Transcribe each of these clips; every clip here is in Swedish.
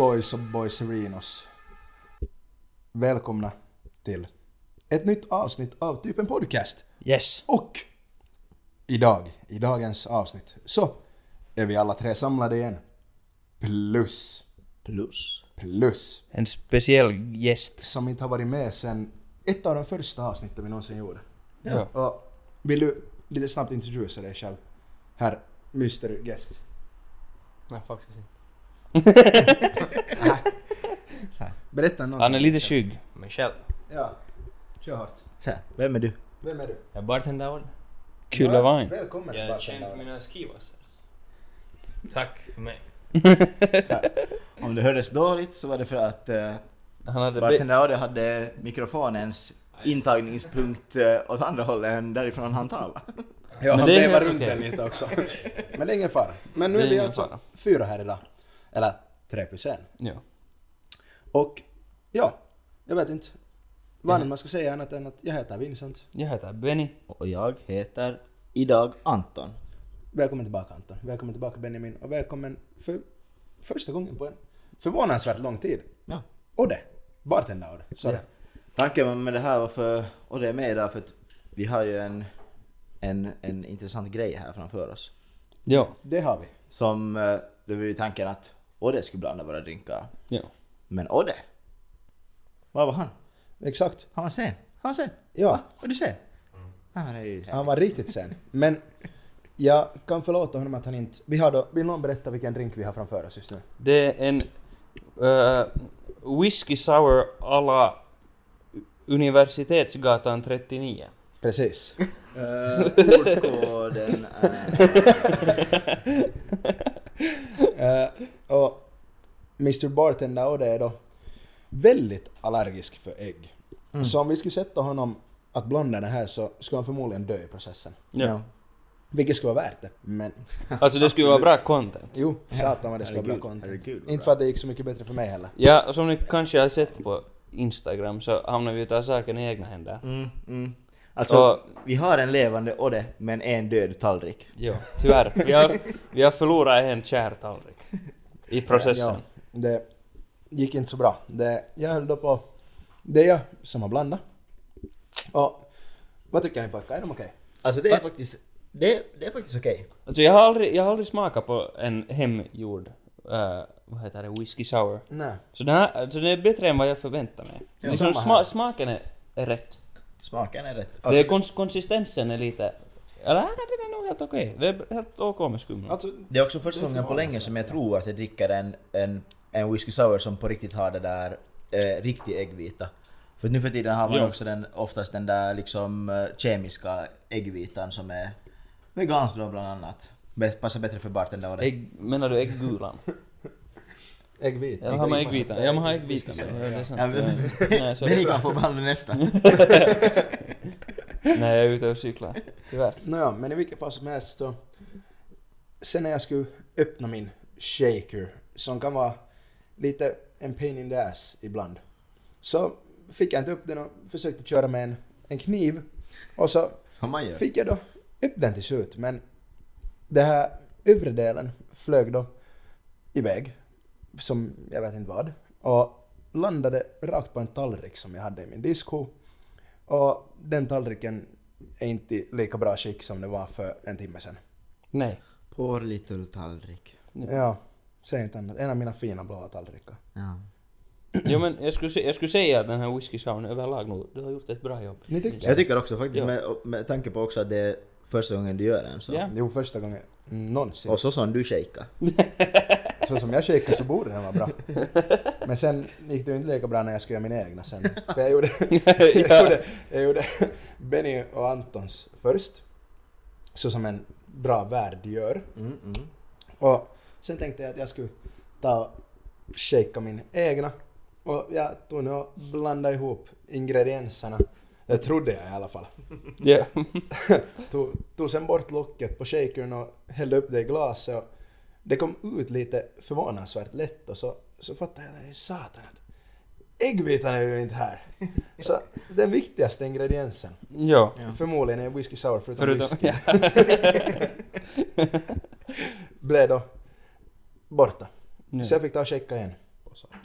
Boys och boyserinos. Välkomna till ett nytt avsnitt av typ en podcast. Yes. Och idag, i dagens avsnitt, så är vi alla tre samlade igen. Plus, Plus. plus, En speciell gäst. som inte har varit med sen ett av de första avsnitten vi någonsin gjorde. Ja. Och vill du lite snabbt introducera dig själv? Herr Mr Guest. Nej, faktiskt inte. Berätta någonting. Han är lite skygg. Själv. Ja, kör hårt. Så, här, vem är du? Vem är du? Jag är bartender Odd. Kul Ja, att vara in. Välkommen Jag är känd för mina skivassers. Tack för mig. Om det hördes dåligt så var det för att uh, Han hade be- bartender Ode hade mikrofonens intagningspunkt uh, åt andra hållet än därifrån han talade. Ja, Men han det är vevar helt runt okej. den lite också. Men det är ingen fara. Men nu Det är är vi ingen alltså fara. fyra här idag. Eller tre plus en. Ja. Och ja, jag vet inte vad man ska säga annat än att jag heter Vincent. Jag heter Benny. Och jag heter idag Anton. Välkommen tillbaka Anton. Välkommen tillbaka Benjamin. Och välkommen för första gången på en förvånansvärt lång tid. Ja. Odde. Bartender Odde. Sorry. Tanken med det här var för, och det är med idag för att vi har ju en, en, en intressant grej här framför oss. Ja. Det har vi. Som, uh, det var ju tanken att Ode skulle blanda våra drinkar. Ja. Men Ode? Var var han? Exakt. Han var sen. Han var sen. Ja. Var du sen? Det är ju. Han var riktigt sen. Men jag kan förlåta honom att han inte... Vi har då... Vill någon berätta vilken drink vi har framför oss just nu? Det är en uh, whisky sour alla Universitetsgatan 39. Precis. Uh, ordkoden är... Och Mr Bartender och det är då väldigt allergisk för ägg. Så om vi skulle sätta honom att blanda den här så skulle han förmodligen dö i processen. Ja. Vilket skulle vara värt det. Men Alltså det skulle vara bra content. jo, satan vad det skulle vara bra content. herregud, vad Inte för att det gick så mycket bättre för mig heller. Ja, och som ni kanske har sett på Instagram så hamnar vi att ta saken i egna händer. Mm, mm. Alltså, Och- vi har en levande Ode, men en död tallrik. Ja, tyvärr. Vi har, vi har förlorat en kär tallrik. I processen. Ja, det gick inte så bra. Det, jag höll då på... Det är jag som har blandat. Och vad tycker ni pojkar? Är de okej? Alltså det är faktiskt, det, det är faktiskt okej. Alltså jag har aldrig, jag har aldrig smakat på en hemgjord, uh, vad heter det, whisky sour. Nej. Så den, här, alltså den är bättre än vad jag förväntade mig. Ja, liksom sma, smaken är, är rätt. Smaken är rätt. det Alltså, är kons, konsistensen är lite... Eller nej, den är nog helt okej. Det är helt OK med skumma. Alltså, det är också första det gången på länge som jag tror att jag dricker en, en, en whisky sour som på riktigt har det där eh, riktig äggvita. För nu för tiden har man Ja. också den, oftast den där liksom eh, kemiska äggvitan som är vegansk då bland annat. Passar bättre för bartender Ode. Ägg, menar du äggulan? äggvit. Ja, har man äggvitan? Ja, man har äggvitan. Ja, det är sant. Ja, men- Ja. Nej, så- Benny kan få blanda nästa. Nej, jag är ute och cyklar. Tyvärr. Nåja, men i vilket fall som helst så... Sen när jag skulle öppna min shaker, som kan vara lite en pain in the ass ibland, så fick jag inte upp den och försökte köra med en, en kniv. Och så fick jag då upp den till slut, men det här övre delen flög då iväg, som jag vet inte vad, och landade rakt på en tallrik som jag hade i min disco. Och den tallriken är inte lika bra skick som det var för en timme sedan. Nej. Little tallrik. Ja, säg inte annat. En av mina fina blåa tallrikar. Ja. Jo men jag skulle, jag skulle säga att den här whisky överlag nog, du har gjort ett bra jobb. Ni tycker Jag tycker också faktiskt Ja. med, med tanke på också att det är första gången du gör en så. Ja. Jo, första gången någonsin. Och så som du shakar. Så som jag shakade så borde den vara bra. Men sen gick det ju inte lika bra när jag skulle göra mina egna sen. För jag gjorde, jag gjorde, jag gjorde Benny och Antons först. Så som en bra värd gör. Mm, mm. Och sen tänkte jag att jag skulle ta och shaka min egna. Och jag tog nu och blandade ihop ingredienserna. Det trodde jag i alla fall. Ja. Tog, tog sen bort locket på shakern och hällde upp det i glaset och det kom ut lite förvånansvärt lätt och så, så fattade jag, satan att äggvitan är ju inte här. Så den viktigaste ingrediensen, ja. Ja. förmodligen är whisky sour förutom, Förutom... whisky, Ja. blev då borta. Nu. Så jag fick ta och checka igen.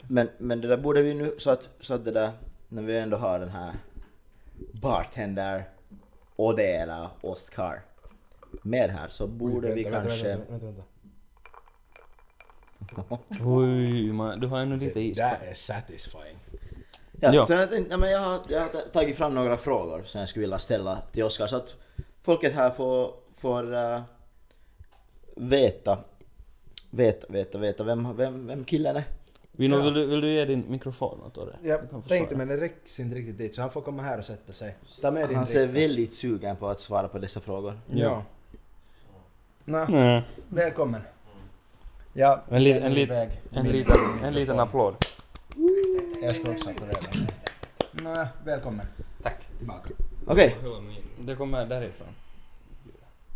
Men, men det där borde vi nu, så att, så att det där, när vi ändå har den här bartender Odera Oscar med här så borde vi Vänta, vänta, kanske... Vänta, vänta, vänta. Oj, man, du har ännu lite Det is där på. är satisfying. Ja, Ja. Så jag, tänkte, ja, men jag, har, jag har tagit fram några frågor som jag skulle vilja ställa till Oscar så att folket här får, får uh, veta, veta, veta, veta vem, vem, vem killen är. Vino, Ja. vill, du, vill du ge din mikrofon åt Orre? Jag tänkte men det räcks inte riktigt dit så han får komma här och sätta sig. Ta med din Han ser väldigt sugen på att svara på dessa frågor. Ja. Nå, Nej, välkommen. Ja, En li- en li- iväg. en, Min liten, en liten applåd. Jag ska också applådera. Nå, välkommen. Tack. Tillbaka. Okej, min? Det kommer därifrån.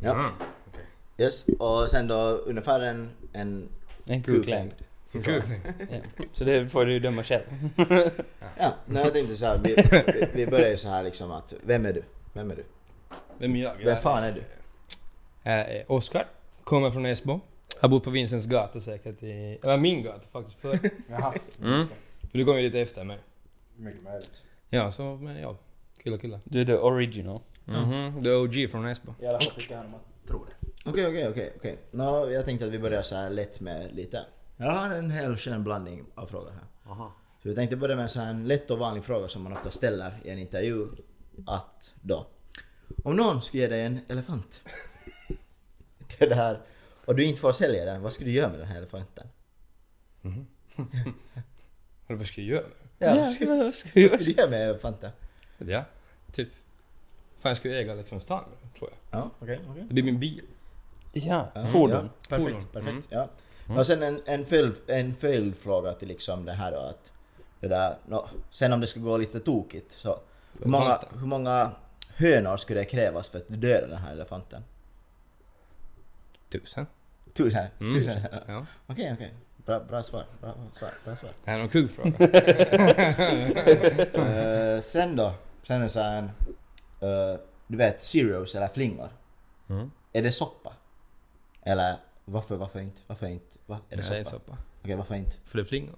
ja. Mm. Okej. Yes. Och sen då ungefär en, en En kuklängd. Kul. Ja. Så det får du döma själv. Ja, nej, jag tänkte så här, vi, vi, börjar ju så här liksom att, vem är du? Vem är du? Vem är jag? Vem fan är du? Är Oskar. Kommer från Esbo. Har bott på Vincents gata säkert i... Eller min gata faktiskt förr. Jaha. Mm. För du kom ju lite efter mig. Mycket möjligt. Ja, så men ja. Och kul. Du är the original. Mhm. The OG från Esbo. I alla fall tycker han om att tro det. Okej, okej, okej, okej. Nå, jag tänkte att vi börjar så här lätt med lite. Jag har en hel skön blandning av frågor här. Så vi tänkte börja med så här en lätt och vanlig fråga som man ofta ställer i en intervju. Att då. Om någon skulle ge dig en elefant. det där. Och du inte får sälja den, vad skulle du göra med den här elefanten? Och vad ska jag göra? Ja, Ja, vad skulle, vad ska du vad skulle du göra med elefanten? Ja, typ. Fan jag skulle äga liksom stan tror jag. Ja, okej, okej. Det blir min bil. Ja, fordon. Ja, perfekt, Fordon. perfekt. Mm. Ja. Och sen en, en, följd, en följdfråga till liksom det här då att det där, nå, sen om det ska gå lite tokigt så hur många, hur många hönor skulle det krävas för att döda den här elefanten? Tusen. Tusen? Mm. Tusen? Ja. Okej, okej. Bra, bra svar. Bra svar. Bra svar. Det här är någon kul fråga. Eh, sen då? Sen är det så här en, eh, du vet cereals eller flingor. Mm. Är det soppa? Eller varför, varför inte? Varför inte? Va, är det Det är soppa? soppa. Okej, varför inte? För det är flingor.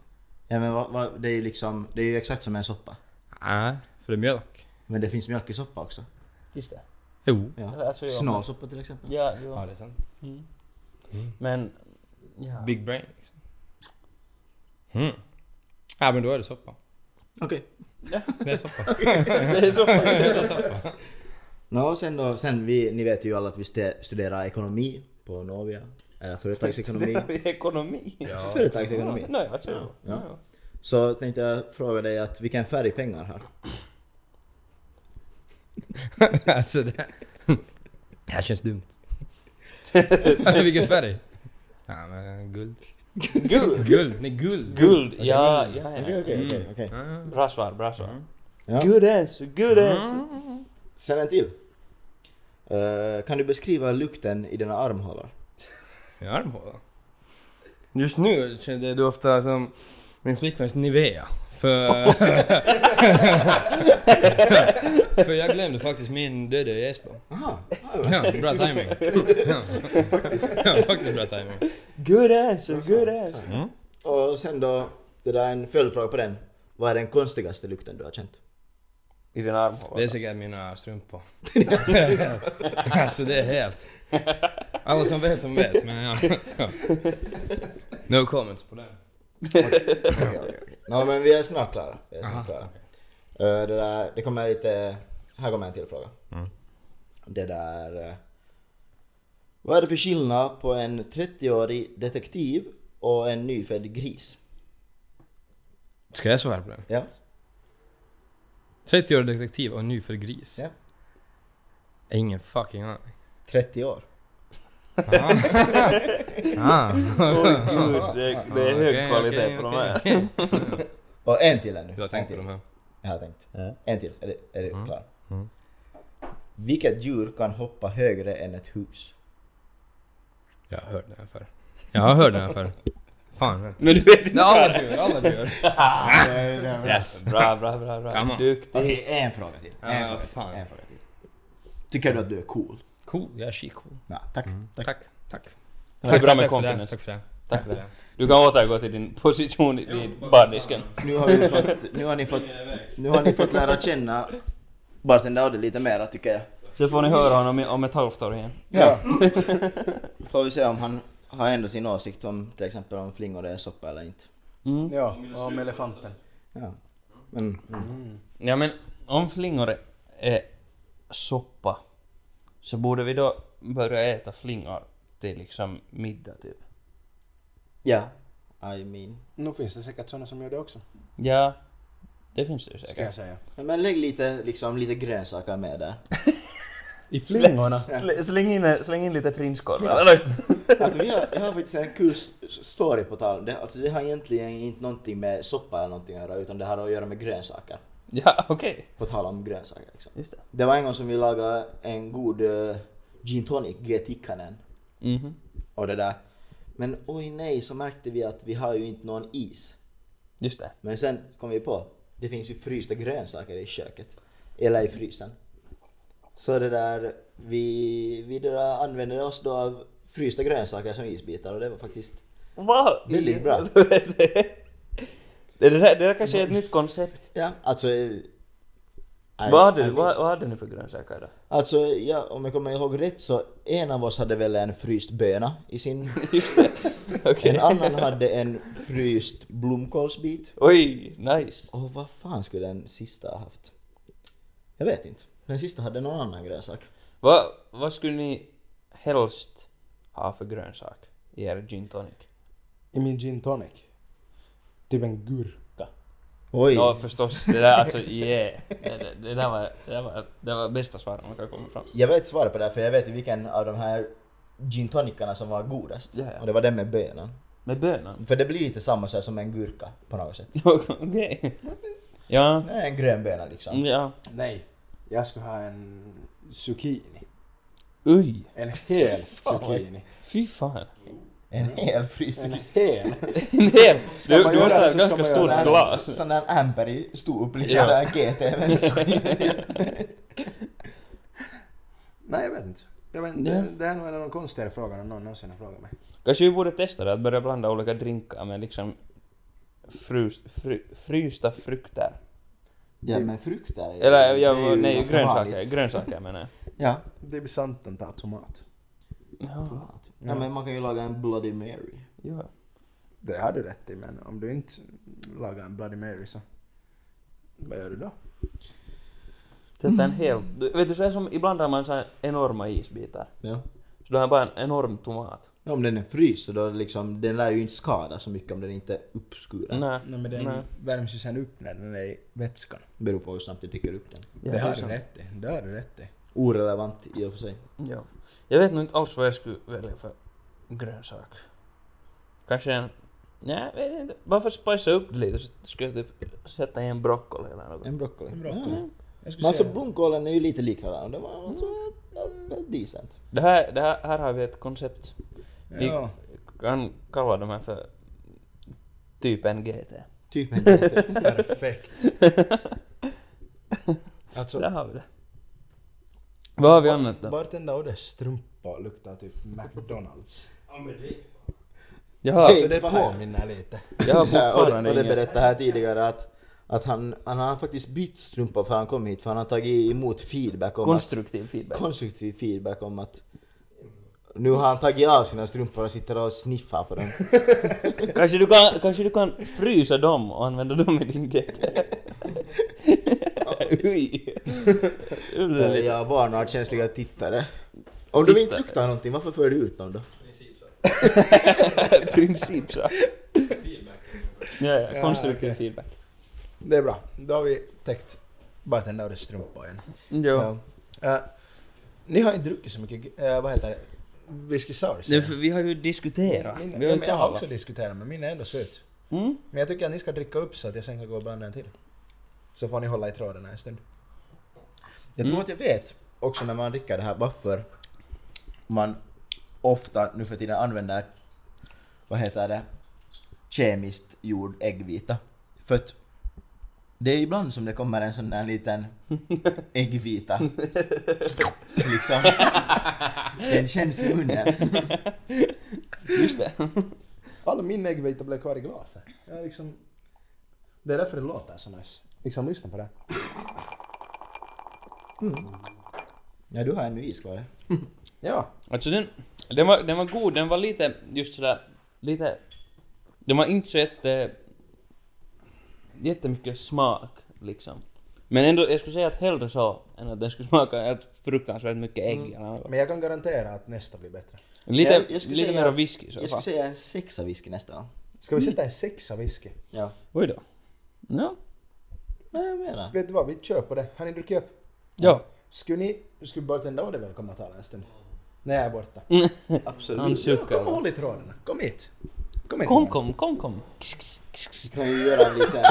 Ja men vad, vad, det är ju liksom, det är ju exakt som en soppa. Nej, för det är mjölk. Men det finns mjölk i soppa också. Just det. Jo. Ja. Alltså, jag- Snålsoppa till exempel. Ja, Ja, ja. det är sant. Mm. Men... Ja. Big brain liksom. Mm. Ja men då är det soppa. Okej. Det är soppa. Det är så. det är soppa. Nå sen då, sen vi, ni vet ju alla att vi studerar ekonomi på Novia. Eller företagsekonomi. Ekonomi. Företagsekonomi. Nej, alltså... Ja. Ja. Ja. Så tänkte jag fråga dig att vilken färg pengar har? alltså det... Det här känns dumt. Vilken färg? Ja men guld. Guld! Guld, nej guld. Guld! Ja, ja, Okej, ja. okej, okej, okej. Ah. Bra svar, bra svar. Ja. Good answer, good answer. Sen en till. Eh, kan du beskriva lukten i dina armhålor? I armhålan? Just nu kände jag ofta som min flickväns Nivea. För... för jag glömde faktiskt min döda Esbo. Aha. Ja, bra timing. Ja. ja, faktiskt bra timing. Good answer, good answer. Mm. Och sen då, det där är en följdfråga på den. Vad är den konstigaste lukten du har känt? I din armhåla. Det är säkert mina strumpor. alltså det är helt... Alla som vet som vet, men ja. No comments på det. Okej, okej, okej. Nå men vi är snart klara. Vi är snart Aha, klara. Eh, det, där, det kommer lite... Här kommer en till fråga. Mm. Det där... eh, vad är det för skillnad på en 30-årig detektiv och en nyfödd gris? Ska jag svara på det? Ja. 30-årig detektiv och en nyfödd gris? Ja. Ingen fucking aning. 30 år. Ah. ah. Gud, det, det är hög Okej, kvalitet okej, på de okej. här. Och en till ännu. Du har tänkt på de här? Jag har tänkt. Ja. En till. Är det, är det Mm. klar? Mm. Vilket djur kan hoppa högre än ett hus? Jag har hört den här förr. Jag har hört den här förr. Fan. men- du vet inte alla djur, alla djur. Yes. Bra, bra, bra, bra. Duktig. En fråga till. En, Ja, fråga, till. fan. en fråga till. Tycker du att du är cool? Cool, jag är skitcool. Ja, tack. tack. Tack, tack. Det är bra med för det, confidence. Tack för det. Tack för det. Du kan återgå till din position i- vid bardisken. Nu har, vi fått, nu har ni fått, nu har ni fått lära känna bartender Odde lite mera tycker jag. Så får ni höra honom om ett halvt år igen. Ja. Får vi se om han har ändå sin åsikt om till exempel om flingor är soppa eller inte. Mm. ja, och om elefanten. Ja. Men Ja men om flingor är soppa så borde vi då börja äta flingor till liksom middag typ. Ja, I mean. Nu finns det säkert sådana som gör det också. Ja, det finns det ju Ska jag säkert. säga. Men lägg lite, liksom, lite grönsaker med där. I flingorna. Sl- släng, in, släng in lite prinskorvar Ja. eller? Alltså vi har, jag har faktiskt en kul story på tal. Det, alltså det har egentligen inte någonting med soppa eller någonting att göra utan det har att göra med grönsaker. Ja, okej. På tal om grönsaker liksom. Just det. Det var en gång som vi lagade en god uh, gin tonic, G. Tikkanen. Mhm. Och det där. Men oj nej så märkte vi att vi har ju inte någon is. Just det. Men sen kom vi på, det finns ju frysta grönsaker i köket. Eller i frysen. Så det där, vi, vi där använde oss då av frysta grönsaker som isbitar och det var faktiskt? Väldigt bra. det, där, det där kanske är ett nytt koncept. Ja, alltså... Vad hade, vad, vad hade ni för grönsaker då? Alltså, ja, om jag kommer ihåg rätt så en av oss hade väl en fryst böna i sin... Just det. Okej. En annan hade en fryst blomkålsbit. Oj, nice. Och vad fan skulle den sista ha haft? Jag vet inte. Den sista hade någon annan grönsak. Vad, vad skulle ni helst ha för grönsak i er gin tonic? I min gin tonic. Typ en gurka. Oj! Ja förstås, det där alltså yeah. Det, det, det där var, det där var, det var bästa svaret man kan komma fram. Jag vet svaret på det här, för jag vet vilken av de här gin tonicarna som var godast. Ja, ja. Och det var den med bönan. Med bönan? För det blir lite samma så här som en gurka på något sätt. Okej. Ja, Det är en grön böna liksom. ja. Nej. Jag skulle ha en zucchini. Uj. En hel zucchini. Fy fan. En hel fryst. En hel. En hel. Ska Du, man du göra måste ha det ett så ganska ska man stort glas. Sån där amper i stop, liksom Ja. såhär GT. Nej, jag vet inte. Jag vet inte. Ja. Det, är nog en av de konstigare frågorna någon någonsin har frågat mig. Kanske vi borde testa det, att börja blanda olika drinkar med liksom frus, fry, frysta frukter. ja men frukter är Eller är ja, ju nej, grönsaker. Grönsaker menar jag. Ja. Det blir sant att ta tomat. Ja, ja. men man kan ju laga en Bloody Mary. ja. Det har du rätt i, men om du inte lagar en Bloody Mary så... Vad gör du då? Sätta en hel... Du, vet du, så är som ibland har man så här enorma isbitar. Ja. Så då har jag bara en enorm tomat. Om den är fryst så då liksom, den lär ju inte skada så mycket om den inte är uppskuren. Nej. Nej, men den Nej. värms ju sen upp när den är i vätskan. Beror på hur snabbt du dricker upp den. Ja, det har är du sant. rätt i. Det har du rätt i. Orelevant i och för sig. Ja. Jag vet nog inte alls vad jag skulle välja för grönsak. Kanske en... Nej, jag vet inte. Bara för att spicea upp det lite så skulle jag typ sätta i en broccoli eller något. En broccoli. En broccoli. Jag Men alltså blomkålen är ju lite likadan. Det var alltså mm. decent. Det här, det här, här har vi ett koncept. Vi Ja. kan kalla de här för typ en GT. Typ en Perfekt. alltså, Där har vi det. Vad har vi annat då? Bartender Oddes strumpa luktar typ McDonalds. Jag har, Alltså det påminner lite. jag har Ja, och, det, fortfarande och det ingen... berättade här tidigare att, att han, han har faktiskt bytt strumpa för han kom hit för han har tagit emot feedback om Konstruktiv att, feedback. konstruktiv feedback om att nu har han tagit av sina strumpor och sitter och sniffar på dem. kanske, du kan, kanske du kan frysa dem och använda dem i din GT. Lite- Jag varnar känsliga tittare. Om du inte luktar någonting, varför för du ut dem då? Principsak. Ja, ja, Ja, konstruktiv okej. feedback. Det är bra. Då har vi täckt Bartender Oddes strumpa igen. Jo. Eh, ni har inte druckit så mycket, uh, vad heter det, whisky sour? Är för vi har ju diskuterat. Min, vi ja, har ju men jag har talat. också diskuterat men min är ändå söt. Mm? Men jag tycker att ni ska dricka upp så att jag sen kan gå och blanda en till. Så får ni hålla i tråden en stund. Jag tror Mm. att jag vet också när man dricker det här varför man ofta nu för tiden använder, vad heter det, kemiskt gjord äggvita. För att det är ibland som det kommer en sån där liten äggvita. liksom. Den känns i munnen. Just det. Alla min äggvita blev kvar i glaset. Jag liksom... Det är därför det låter så nice. Liksom lyssna på det. Ja, du har ännu is kvar. Ja. Alltså den, den, var, den var god, den var lite just sådär, lite... Den var inte så jätte... Jättemycket smak liksom. Men ändå, jag skulle säga att hellre så än att den skulle smaka helt fruktansvärt mycket ägg eller något. Men jag kan garantera att nästa blir bättre. Lite, Jag- jag lite mer whisky i så Jag fall. skulle säga en sexa whisky nästa gång. Ska vi sätta en sexa whisky? Ja. Oj då. Ja. Nej, jag menar. Vet du vad, vi kör på det. Har ni druckit upp? Ja. Skulle ni... Skulle bartendern vara välkommen att tala en stund? När jag är borta. Absolut. Han Ja, suckar. kom och håll i trådarna. Kom hit. Kom hit. Kom, kom, kom, kom. Kss, kss, kss, kss. Vi kan ju göra en liten...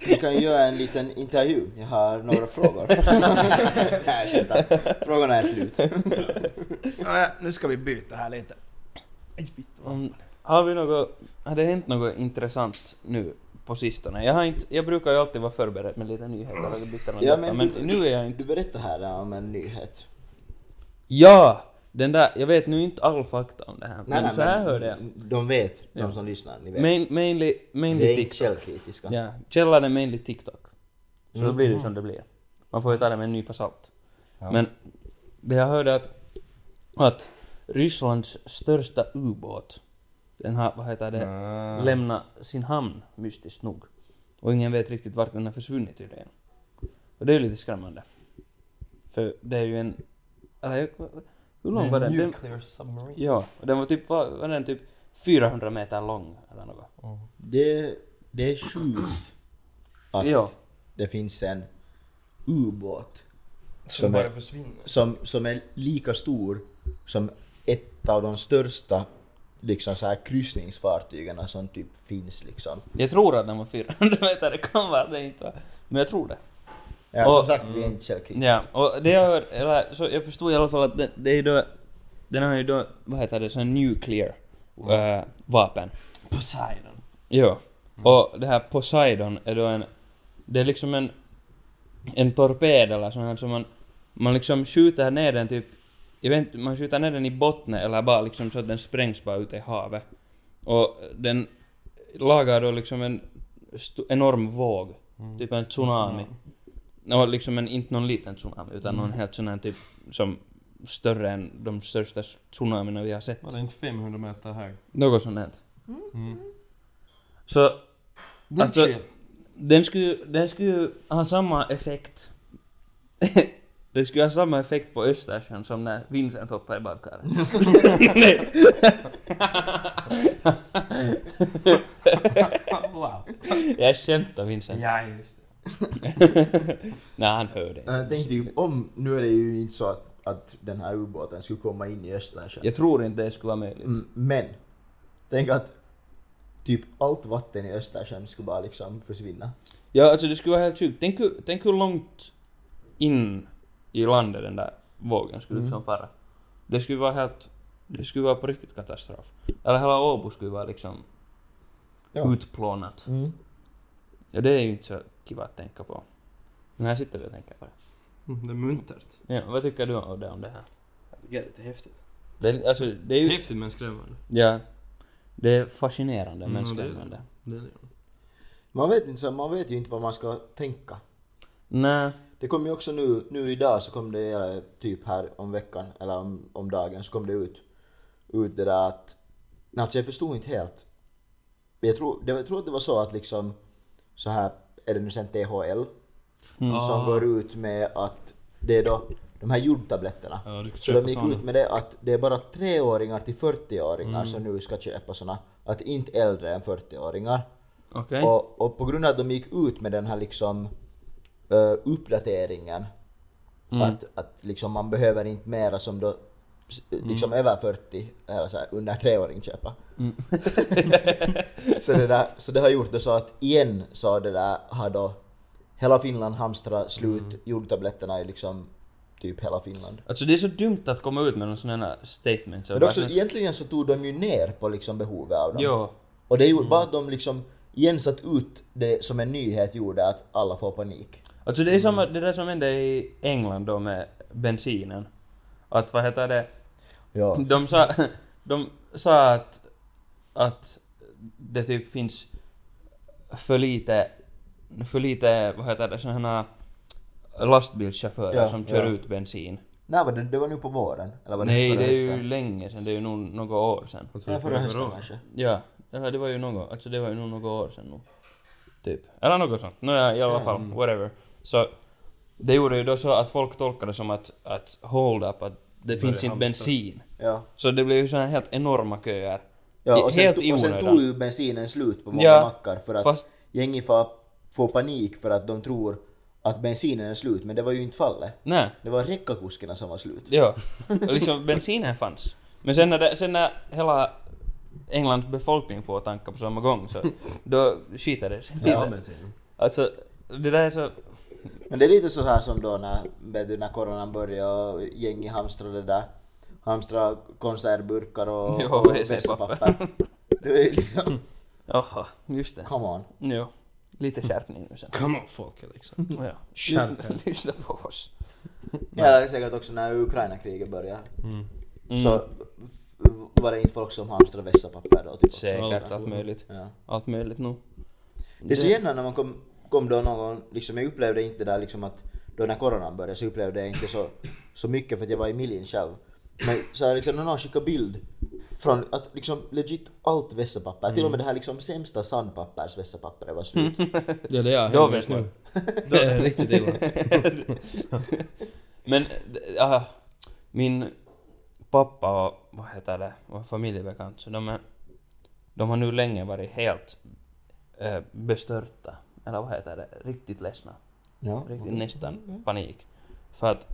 Vi kan göra en liten intervju. Jag har några frågor. Nej. Frågorna är slut. Ja, ja, nu ska vi byta här lite. Har vi något, har det hänt något intressant nu på sistone? Jag har inte, jag brukar ju alltid vara förberedd med lite nyheter byta något Ja, men men, du- nu är jag inte. Du berättade här om en nyhet. Ja! Den där, jag vet nu inte all fakta om det här, men så här men hörde jag. De vet, de Ja. som lyssnar. Ni vet. Main, mainly, mainly det är inte TikTok. källkritiska. Ja, källan är mainly TikTok. Så Mm. då blir det som det blir. Man får ju ta det med en nypa salt. Ja. Men det jag hörde att, att Rysslands största ubåt, den har, vad heter det, Ah. lämnat sin hamn mystiskt nog. Och ingen vet riktigt vart den har försvunnit tydligen. Och det är ju lite skrämmande. För det är ju en... Eller hur lång var den? den Nuclear submarine. ja, och den var typ, var, var den typ 400 meter lång eller något. Det, det är sjukt att Ja. det finns en ubåt Som Som bara är- försvinner. som, som är lika stor som ett av de största liksom så här kryssningsfartygen som typ finns liksom. Jag tror att den var 400 meter, det kan vara det inte var. Men jag tror det. Ja, Och- som sagt, vi är inte källkritiska. Ja, och det jag hör, eller så jag förstod i alla fall att det, det är då, den har ju då, vad heter det, sån nuclear äh, vapen. Poseidon. Jo. Och det här Poseidon är då en, det är liksom en, en torped eller sån här som man, man liksom skjuter ner den typ, jag vet inte, man skjuter ner den i botten eller bara liksom så att den sprängs bara ute i havet. Och den lagar då liksom en enorm våg, typ en tsunami. Och liksom en, inte någon liten tsunami, utan någon helt sån här typ som större än de största tsunamierna vi har sett. Var det inte 500 meter hög? Något sånt här. Mm. Så är Alltså- den skulle, den skulle ha samma effekt. den skulle ha samma effekt på Östersjön som när Vincent hoppade i badkaret. Nej. wow. Jag skämtar Vincent. Ja, just det. Nej, han hörde Jag inte. tänkte ju, om, nu är det ju inte så att, att den här ubåten skulle komma in i Östersjön. Jag tror inte det skulle vara möjligt. Mm, Men, tänk att typ allt vatten i Östersjön skulle bara liksom försvinna. Ja, alltså det skulle vara helt sjukt. Tänk, tänk hur långt in i landet den där vågen skulle liksom fara. Det skulle vara helt... Det skulle vara på riktigt katastrof. Eller hela Åbo skulle vara liksom Ja. utplånat. Mm. Ja, det är ju inte så kiva att tänka på. Men här sitter vi och tänker på det. Mm, Det är muntert. Ja, vad tycker du om det, om det här? Jag tycker det är lite häftigt. Det, är- alltså, det är ju... Häftigt men skrämmande. Ja. Det är fascinerande men Mm, det är det. skrämmande. Det är det. Man vet inte så, man vet ju inte vad man ska tänka. Nej. Det kom ju också nu, nu idag så kom det, eller typ här om veckan, eller om, om dagen, så kom det ut, ut det där att, alltså jag förstod inte helt. Jag tror, det, jag tror att det var så att liksom, så här är det nu sen THL, Mm. som Ah. går ut med att det är då de här jodtabletterna. Ja, Så de gick såna. ut med det att det är bara treåringar till 40-åringar Mm. som nu ska köpa såna, att inte äldre än 40-åringar. Okej. Och, och på grund av att de gick ut med den här liksom uh, uppdateringen Mm. att, att liksom man behöver inte mera som då s- liksom över 40 eller så här, under treåring köpa. Mm. så, det där, så det har gjort det så att igen så det där har då hela Finland hamstrat slut Mm. jordtabletterna i liksom typ hela Finland. Alltså det är så dumt att komma ut med någon sån här statement. Så Men också, verkligen- egentligen så tog de ju ner på liksom behovet av dem. Jo. Och det Mm. gjorde bara att de liksom igen satt ut det som en nyhet gjorde att alla får panik. Alltså det är samma, det där som hände i England då med bensinen. Att vad heter det? Ja. De sa, de sa att att det typ finns för lite, för lite, vad heter det, sådana lastbilschaufförer Ja, som kör ja. ut bensin. När var det? Det var nu på våren? Eller var det Nej, det är ju länge sedan, det är ju nog några år sedan. Alltså, Ja, förra hösten år. kanske. Ja, eller det var ju något, alltså det var ju nog några år sedan nog. Typ. Eller något sånt. Nåja, i alla Ja. fall, whatever. Så det gjorde ju då så att folk tolkade som att, att hold up, att det Börja finns inte hamstra. bensin. Ja. Så det blev ju såna här helt enorma köer. Ja, och sen, Helt i och sen tog ju bensinen slut på många Ja, mackar för att Fast, gänget får, får panik för att de tror att bensinen är slut, men det var ju inte fallet. nej. Det var räckakuskarna som var slut. Ja. Och liksom bensinen fanns. Men sen när, det, sen när hela Englands befolkning får tanka på samma gång så då skiter det sig. Ja, bensin. Alltså, det där är så... Men det är lite så här som då när, vet du, när coronan började och gänget hamstrade där. Hamstra konservburkar och, Jo, och WC-papper. Det är liksom, Jaha, just det. come on. Jo. Lite skärpning nu sen. Come on folket liksom. Ja. Lyssna, lyssna på oss. Ja, det är säkert också när Ukraina-kriget började. Mm. Mm. Så var det inte folk som hamstrade vässapapper då? Typ. Säkert, allt möjligt. Ja. Allt möjligt nog. Det är så gärna när man kom, kom då någon, liksom jag upplevde inte där liksom att då när coronan började så upplevde jag inte så, så mycket för att jag var i Miljen själv. Men så här, liksom när någon skickade bild från att liksom legit allt vässapapper, till och med det här liksom sämsta sandpappers vässapappret var slut. Ja, det är jag just nu. Det är riktigt illa. Men, äh, min pappa och, vad heter det, var familjebekant, så de är, de har nu länge varit helt äh, bestörta, eller vad heter det, riktigt ledsna. Ja. Riktigt nästan panik. För att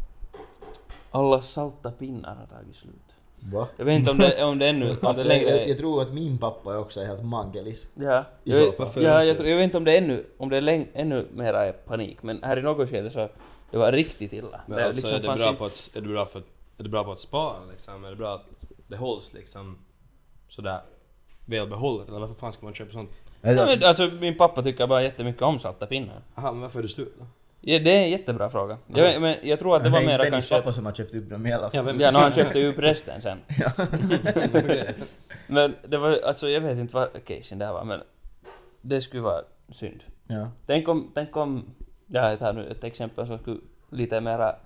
alla salta pinnar har tagit slut. Va? Jag vet inte om det, om det ännu, om det Alltså, jag, längre... jag, jag tror att min pappa också är helt mangelis. Ja, I jag, så fall. ja jag, tror, jag vet inte om det ännu, om det är läng, ännu mera är panik, men här i något skede så, det var riktigt illa. Men alltså, är, det fanns bra inte- på att, är, det bra för, är det bra på att spara liksom? Är det bra att det hålls liksom sådär välbehållet? Eller varför fan ska man köpa sånt? Ja, men, alltså min pappa tycker bara jättemycket om salta pinnar. Aha, men varför är det slut då? Ja, det är en jättebra fråga. Jag, men jag tror att det var mera Bennys kanske... pappa som har köpt upp dem i alla fall. Ja, vem- Ja, no, han köpte ju upp resten sen. Men det var alltså, jag vet inte vad casen där var, men det skulle vara synd. Ja. Tänk om, tänk om, ja jag tar nu ett exempel som skulle lite mera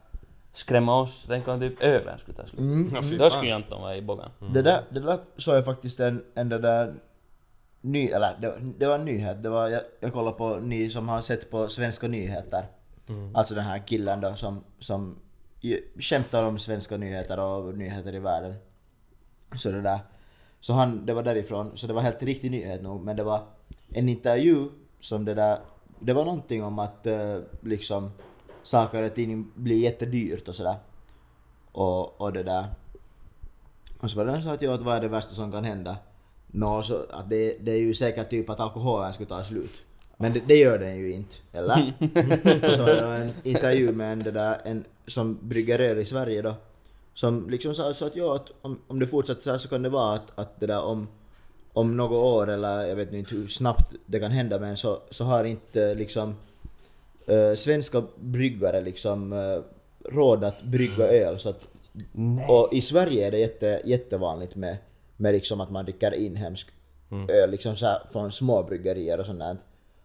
skrämma oss. Tänk om typ ölen skulle ta slut. Mm. Ja, Då skulle Anton vara i bågen. Det där, det där såg jag faktiskt en, en det där ny, eller det, det var en nyhet. Det var, jag, jag kollade på ni som har sett på svenska nyheter. Alltså den här killen då som, som skämtar om svenska nyheter och nyheter i världen. Så det där. Så han, det var därifrån, så det var helt riktig nyhet nog, men det var en intervju som det där, det var någonting om att eh, liksom saker och ting blir jättedyrt och sådär. Och, och det där. Och så var det sa att, ja, att vad är det värsta som kan hända? Nå, så att det, det är ju säkert typ att alkoholen skulle ta slut. Men det, det gör den ju inte, eller? Och så var det en intervju med en, det där, en som brygger öl i Sverige då. Som liksom sa så att ja, att om, om det fortsätter så här så kan det vara att, att det där om, om några år eller jag vet inte hur snabbt det kan hända men så, så har inte liksom eh, svenska bryggare liksom eh, råd att brygga öl så att och i Sverige är det jätte, jättevanligt med, med liksom att man dricker inhemsk öl liksom så här från små bryggerier och sånt där.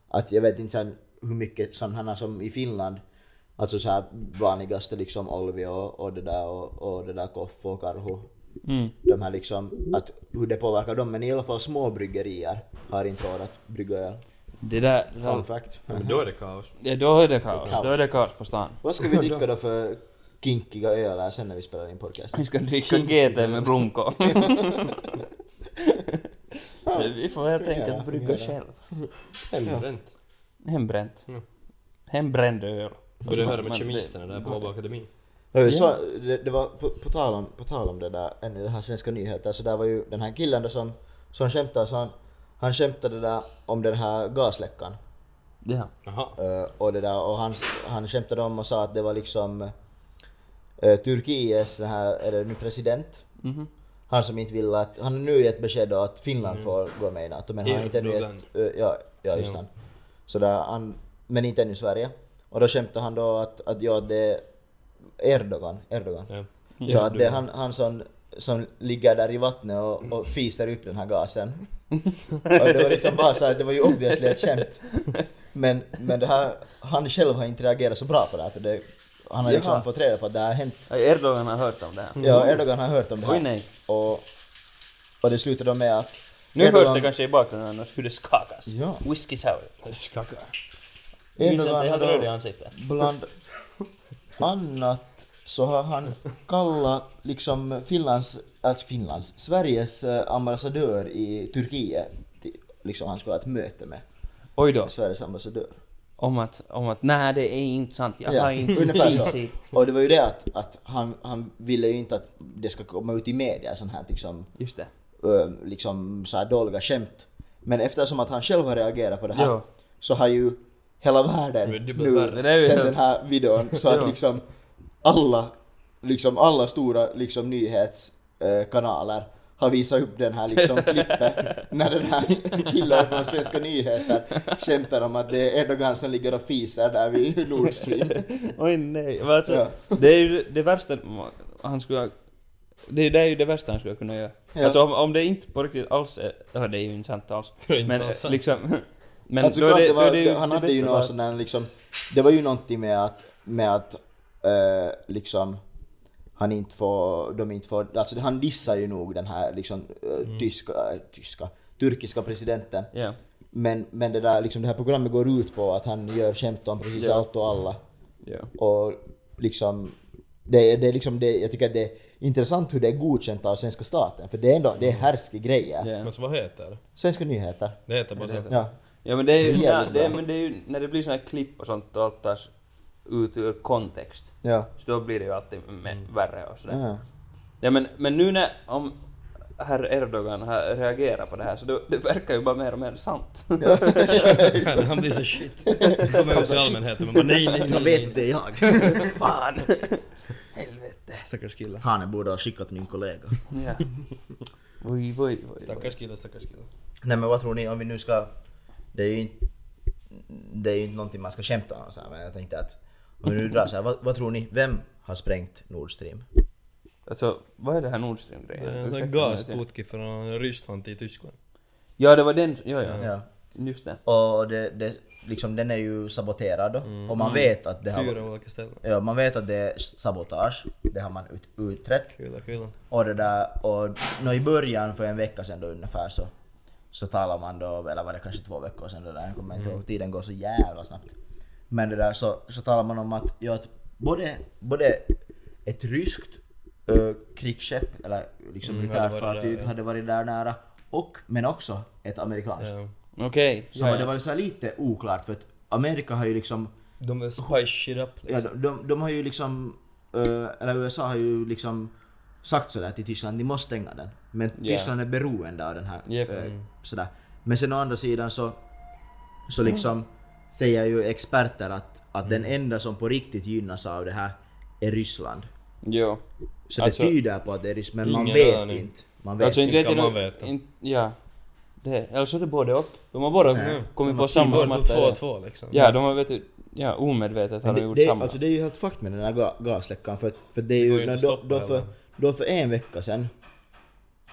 Att jag vet inte sen hur mycket sådana som i Finland, alltså så här vanligaste liksom Olvi och, och det där och, och det där Koffe och Karhu. Mm. De här liksom, att hur det påverkar dem. Men i alla fall små bryggerier har inte råd att brygga öl. Det där... Fun fact. Men då är det kaos. Ja, då är det kaos. Kaos. Då är det kaos på stan. Vad ska vi dricka då för kinkiga öl sen när vi spelar in podcast? Vi ska dricka GT med blomkål. Vi får helt Ja, enkelt brygga ja. själv. Hembränt. Hembränt. Ja. Hembränd öl. Började höra med kemisterna där på Åbo Akademi. Ja. Så, det, det var på, på, tal om, på tal om det där, en i det här svenska nyheter, så där var ju den här killen då som, som skämtade, så han, han skämtade där om den här gasläckan. Ja. Eh, och det där, och han, han skämtade om och sa att det var liksom uh, Turkiets den här, är det nu president? Mhm. Han som inte vill att, han har nu gett besked då att Finland får gå med i NATO men han har inte ännu gett, eh, ja, ja just Ja. han. Så där, han, men inte ännu Sverige. Och då skämtade han då att, att ja det är Erdogan, Erdogan. Ja. Så att det är han, han som som ligger där i vattnet och, och fiser upp den här gasen. Och det var liksom bara så här, det var ju obviously ett skämt. Men, men det här, han själv har inte reagerat så bra på det här för det, han har liksom Jaha. fått reda på att det här har hänt. Erdogan har hört om det här. Ja, Erdogan har hört om det här. Oj nej. Och, och det slutade då med att Nu Erdogan- hörs det kanske i bakgrunden annars hur det skakas. Ja. Whisky sour. Skakar. Erdogan är helt har röd i ansiktet. bland annat så har han kallat liksom Finlands, alltså Finlands, Sveriges eh, ambassadör i Turkiet, till- liksom han skulle ha ett möte med Oj då. Sveriges ambassadör. Om att, om att nej det är inte sant, jag Ja, har inte ungefär så. i... Och det var ju det att, att han, han ville ju inte att det ska komma ut i media sånt här liksom, Just det. ö, liksom så här dåliga skämt. Men eftersom att han själv har reagerat på det här Ja. så har ju hela världen ju sen den här videon så att liksom alla, liksom alla stora liksom nyhetskanaler har visat upp den här liksom klippet när den här killen från Svenska nyheter skämtar om att det är Erdogan som ligger och fiser där vid Nord Stream. Oj nej. Men Alltså, Ja. Det är ju det värsta han skulle. Det, det är ju det värsta han skulle kunna göra. Ja. Alltså om, om det inte på riktigt alls är... Eller det är ju inte sant alls. Det är inte Men sant. liksom... Men alltså, då är det, det då var, är det ju han det hade ju någon sån där liksom, det var ju någonting med att, med att eh, liksom han inte får, de inte får, alltså han dissar ju nog den här liksom eh, tyska, äh, tyska, turkiska presidenten. Ja. Men, men det där liksom det här programmet går ut på att han gör skämt om precis Ja. allt och alla. Ja. Och liksom, det, är- det är liksom det, jag tycker att det är intressant hur det är godkänt av svenska staten. För det är ändå, det är härskiga grejer. Ja. Men så vad heter det? Svenska nyheter. Det heter bara så. Ja. Ja men det är ju, Det är jävligt det, men det är ju när det blir såna här klipp och sånt och allt tas ut ur kontext. Ja. Så då blir det ju alltid med, värre och sådär. ja. Ja men, men nu när, om herr Erdogan har reagerat på det här så då, det verkar ju bara mer och mer sant. Han blir så shit. Kommer ut till allmänheten men bara nej, nej, Jag nej. vet nej. att det är jag. Fan! Helvete. Stackars kille. Fan, jag borde ha skickat min kollega. Ja. Oj, oj, oj. oj. Stackars kille, stackars kille. Nej men vad tror ni om vi nu ska... Det är ju inte... Det är ju inte någonting man ska skämta om så här, men jag tänkte att... Vi nu drar så här, vad, vad tror ni? Vem har sprängt Nord Stream? Alltså, vad är det här Nord Det Stream-grejen? är en sån Ursäkta mig, att jag- gasputki från Ryssland till Tyskland. Ja, det var den, ja, ja. Ja. Just det. Och det, det, liksom, den är ju saboterad då. Och man vet att det Fyra har... olika ställen. Ja, man vet att det är sabotage. Det har man ut, utrett. Kul, kul. Och det där, och nå i början för en vecka sedan då ungefär så, så talar man då, eller var det kanske två veckor sedan det där, jag kommer inte ihåg, tiden går så jävla snabbt. Men det där så, så talar man om att, ja, att både, både ett ryskt ö, krigsskepp, eller liksom Mm, hade varit militärfartyg där, ja. hade varit där nära, och, men också ett amerikanskt. Ja. Okej. Så det var så här lite oklart för att Amerika har ju liksom De är spice shit up Ja, liksom. de, de, de har ju liksom, eh, eller USA har ju liksom sagt sådär till Tyskland, ni måste stänga den. Men Ja. Tyskland är beroende av den här. Japp. eh, Mm. sådär. Men sen å andra sidan så, så liksom säger ju experter att, att den Mm. enda som på riktigt gynnas av det här är Ryssland. Jo. Så Alltså- det tyder på att det är Ryssland, men man vet aning. inte. Man vet Alltså inte inte vet man veta. inte- Ja. Det, eller så är det både och. De har båda Nej. kommit på samma Båda smarta två och två liksom. Ja, de har vet du, ja omedvetet har de det, gjort det, samma. alltså det är ju helt fakt med den här ga, gasläckan för, att- för det är Det ju, ju när, då, att då, för, då för en vecka sedan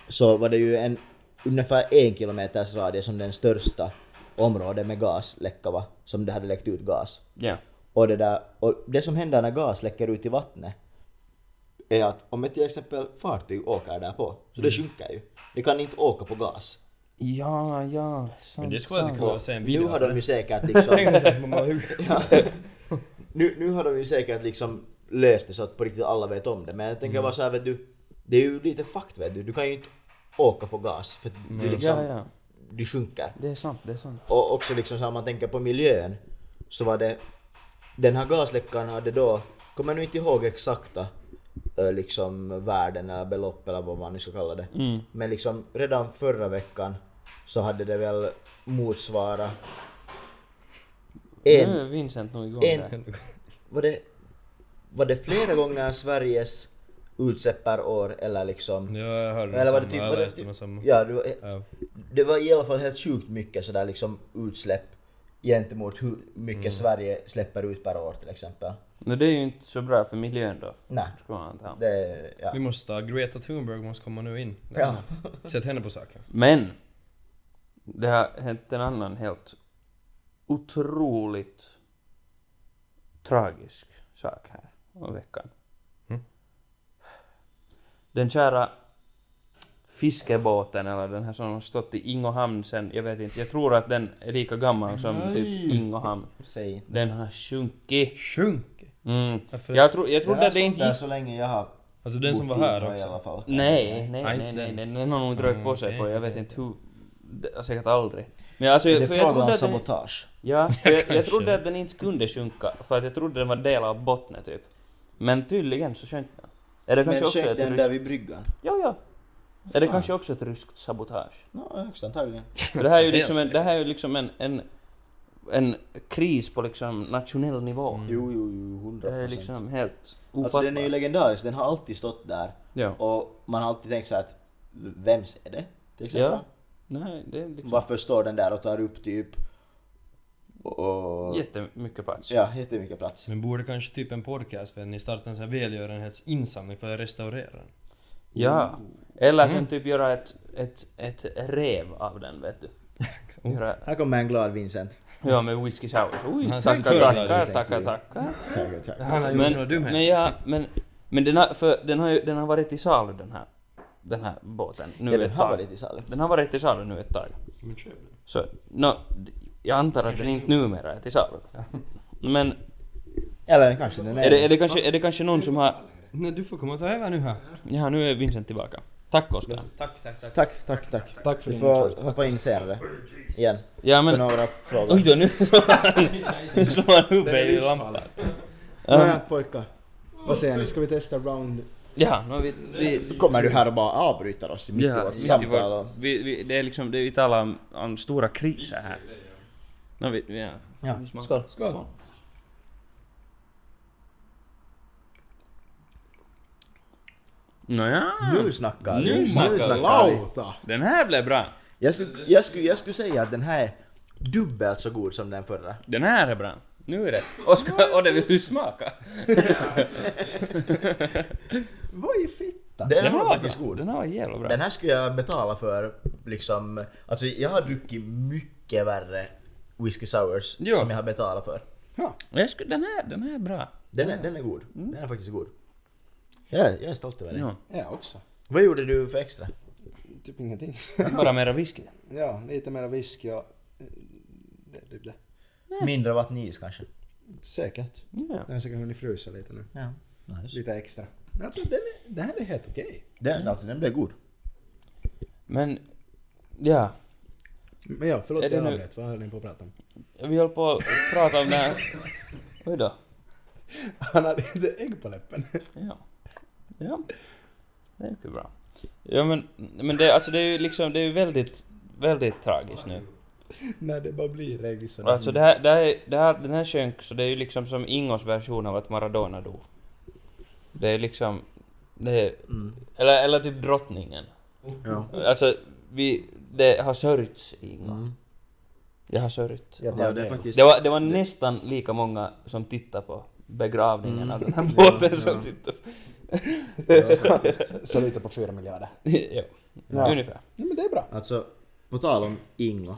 så var det ju en ungefär en kilometers radie som den största området med gasläcka var, som det hade läckt ut gas. Ja. Och det, där, och det som händer när gas läcker ut i vattnet är att om ett till exempel fartyg åker där på, så Mm. det sjunker ju. Det kan inte åka på gas. Ja, ja, sant, Men det skulle kul att se en video Nu har de ju säkert liksom... Såhär, bara, hur- nu, nu har de ju säkert liksom löst det så att på riktigt alla vet om det. Men jag tänker bara så här, vet du, det är ju lite fakt vet du. Du kan ju inte åka på gas för du liksom, Ja, ja. Du sjunker. Det är sant, det är sant. Och också liksom så här, om man tänker på miljön så var det, den här gasläckan hade då, kommer nu inte ihåg exakta ö, liksom värden eller belopp eller vad man nu ska kalla det. Mm. Men liksom redan förra veckan så hade det väl motsvara en, Nu är Vincent nog igång en, där. var det, var det flera gånger Sveriges utsläpp per år eller liksom... Ja, jag hörde Eller var det samma, typ... jag Var det läste typ samma. ja, det var, Ja. det var i alla fall helt sjukt mycket sådär liksom utsläpp gentemot hur mycket Mm. Sverige släpper ut per år till exempel. Men det är ju inte så bra för miljön då, Nej, det... Ja. Vi måste, Greta Thunberg måste komma nu in. Ja. Sätt henne på saken. Men! Det har hänt en annan helt otroligt tragisk sak här om veckan. Den kära fiskebåten, eller den här som har stått i Ingohamn sen, jag vet inte, jag tror att den är lika gammal som typ Ingohamn. Säg. Den har sjunkit. Sjunk! Mm. Varför? Jag, tro, jag trodde att det inte gick... så länge jag har Alltså den som var här i också. alla fall. Nej, nej, Nej, nej, nej, den. har nog rört på sig på, jag vet inte hur... Säkert aldrig. Men alltså, Det är för jag frågan om att den, sabotage. Ja, jag, jag trodde att den inte kunde sjunka, för att jag trodde den var del av bottnen typ. Men tydligen så sjönk den. Är det kanske Men också ett den där ryskt... vid bryggan? Ja, ja. Är det kanske också ett ryskt sabotage? Ja, högst antagligen. För det här är ju liksom en, det här är ju liksom en, en, en kris på liksom nationell nivå. Mm. Jo, jo, jo, hundra Det är procent. liksom helt Alltså ofattbart. den är ju legendarisk, den har alltid stått där. Ja. Och man har alltid tänkt så att, vems är det? Till exempel. Ja. Nej, det är liksom Varför står den där och tar upp typ... Och... jättemycket plats. Ja, jättemycket plats. Men borde kanske typ en podcast för ni startar en sån här välgörenhetsinsamling för att restaurera den. Ja. Eller Mm. sen typ göra ett, ett, ett rev av den, vet du. Göra, Här kommer en glad Vincent. ja, med whisky sours. Oj, tackar, tackar, tackar, tackar. Tack, tack. Han har gjort Men, dumheter. men ja, men, men den har, för den har ju, den har varit till salu den här, den här båten nu Ja, den ett har tag. varit i salu. Den har varit till salu nu ett tag. Men köp den. Så, no, jag antar att den inte numera är till salu. Men, Eller kanske den är... är det, är det kanske, är det kanske någon som har, Nej, du får komma och ta över nu här. ja nu är Vincent tillbaka. Tack Oskar. Tack, tack, tack. Tack, tack, tack. Tack för Du får hoppa in senare. Igen. Ja men, några frågor. oj då nu slår han, nu slår han huvudet i lampan. Nåja pojkar. Vad säger ni, ska vi testa round... Ja, nu har vi, vi Kommer du här och bara avbryter oss mitt i Ja, vårt samtal? vi, vi, det är liksom, det är, vi talar om, om stora kriser här. No, vi, ja. Ja, Vi smakar. skål. Skål. Nåja, Nu snackar vi. Nu snackar vi. vi. Lauta! den här blev bra. Jag skulle, jag, skulle, jag skulle säga att den här är dubbelt så god som den förra. Den här är bra. Nu är det. Oskar, och det vill du smaka. Vad i fitta? Den, Den var faktiskt bra. god. Den här var jävla bra. Den här skulle jag betala för liksom... Alltså jag har druckit mycket värre whisky sours Jo. som jag har betalat för. Ja, Jag skulle, den, här, den här är bra. Den är, den är god. Den är faktiskt god. Jag är, jag är stolt över den. Ja. jag också. Vad gjorde du för extra? Typ ingenting. Bara mera whisky. Ja, lite mera whisky och... eh, Det är typ det. Mindre vattnis kanske? Säkert. Ja. Den har säkert hunnit frysa lite nu. Ja. Nice. Lite extra. Men alltså den, är, den här är helt okej. Den, alltså, den blev god. Men, ja. Men ja, förlåt det jag nu- avbröt. Vad höll ni på att prata om? Vi höll på att prata om den här... Oj då. Han hade inte ägg på läppen. Ja. Ja. Det är mycket bra. Ja men, men det, alltså det är ju liksom, det är ju väldigt, väldigt tragiskt nu. När det bara blir ägg så... Alltså det här, det här, det här, den här sjönk, så det är ju liksom som Ingos version av att Maradona dog. Det är liksom, det är, Mm. eller, eller typ drottningen. Ja. Alltså, vi, det har sörjts i Ingo. Mm. Jag har sörjt. Ja, det det. faktiskt... Det var, det var nästan lika många som tittade på begravningen av den här båten som tittade på... så, så lite på fyra miljarder. ja, Ja. ungefär. Nej men det är bra. Alltså, på tal om Ingo.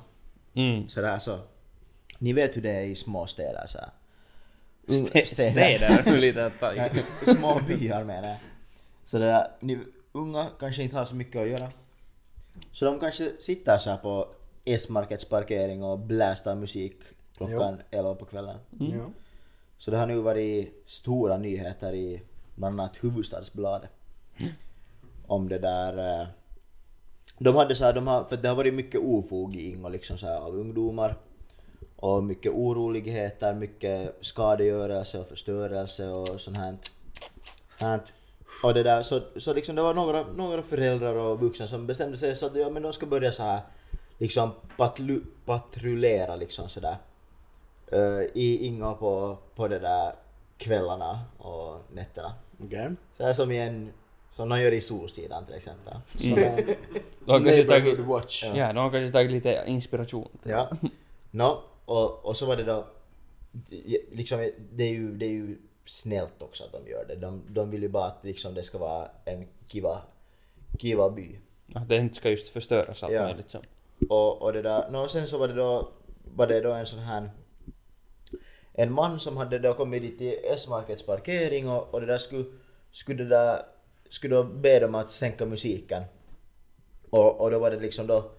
Mm. Så där så. Ni vet hur det är i små städer så här. Stä- städer. Lite små byar menar jag. Så det där, ni unga kanske inte har så mycket att göra. Så de kanske sitter så här på S-markets parkering och blästar musik klockan 11 på kvällen. Mm. Ja. Så det har nu varit stora nyheter i bland annat Hufvudstadsbladet. Om det där... eh, De hade så här, de har, för det har varit mycket ofog i Ingo liksom så här, av ungdomar. Och mycket oroligheter, mycket skadegörelse och förstörelse och sånt här. här. Och det där, så, så liksom det var några, några föräldrar och vuxna som bestämde sig så att ja, men de ska börja så här liksom patru, patrullera liksom sådär. Uh, I Ingo på, på det där kvällarna och nätterna. Okej. Så här som i en, som de gör i Solsidan till exempel. Som en tagit, neighborhood watch. ja, de har kanske tagit lite inspiration. Ja. No, och, och så var det då, liksom, det är ju, det är ju snällt också att de gör det. De, de vill ju bara att liksom det ska vara en kiva, kiva by. Att det inte ska just förstöras allt Ja. möjligt så. Och, och det där, no, sen så var det då, var det då en sån här en man som hade då kommit dit till S-Markets parkering och, och det där skulle, skulle det där, skulle då be dem att sänka musiken. Och, och då var det liksom då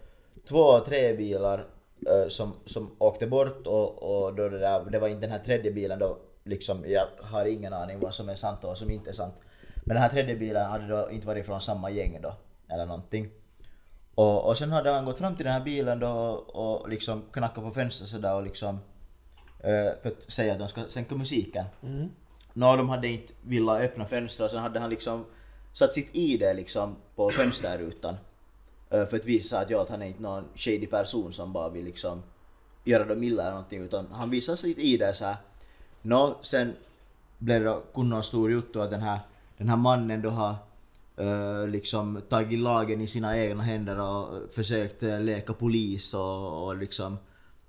två, tre bilar eh, som, som åkte bort och, och då det där, det var inte den här tredje bilen då liksom, jag har ingen aning vad som är sant och vad som inte är sant. Men den här tredje bilen hade då inte varit från samma gäng då, eller någonting. Och, och sen hade han gått fram till den här bilen då och liksom knackat på fönstret sådär och liksom eh, för att säga att de ska sänka musiken. Nå, de hade inte velat öppna fönstret och sen hade han liksom satt sitt ID liksom på fönsterrutan. eh, För att visa att, ja, att han är inte någon shady person som bara vill liksom göra dem illa eller någonting utan han visar sitt ID så här. Nå, sen blev det kunna stor juttu att den här, den här mannen då har eh, liksom tagit lagen i sina egna händer och försökt eh, leka polis och, och liksom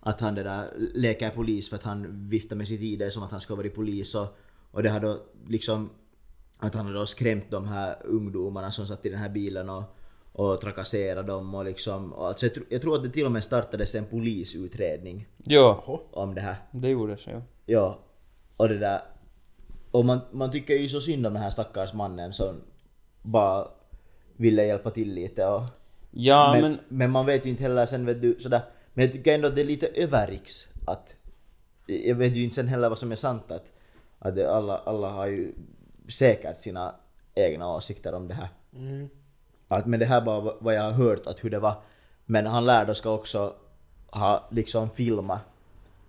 att han det där leker polis för att han viftar med sitt ID som att han ska vara polis och, och det har då liksom att han har då skrämt de här ungdomarna som satt i den här bilen och, och trakasserat dem och liksom och alltså jag, tro, jag tror att det till och med startades en polisutredning Jo, om det här. det gjorde så ju. Ja, och det där... Och man, man tycker ju så synd om den här stackars mannen som bara ville hjälpa till lite och... Ja, men, men... men man vet ju inte heller sen vet du sådär... Men jag tycker ändå att det är lite överriks att... Jag vet ju inte sen heller vad som är sant att... Att det, alla, alla har ju säkert sina egna åsikter om det här. Att, men det här bara vad jag har hört att hur det var. Men han lärde ska också ha liksom filmat,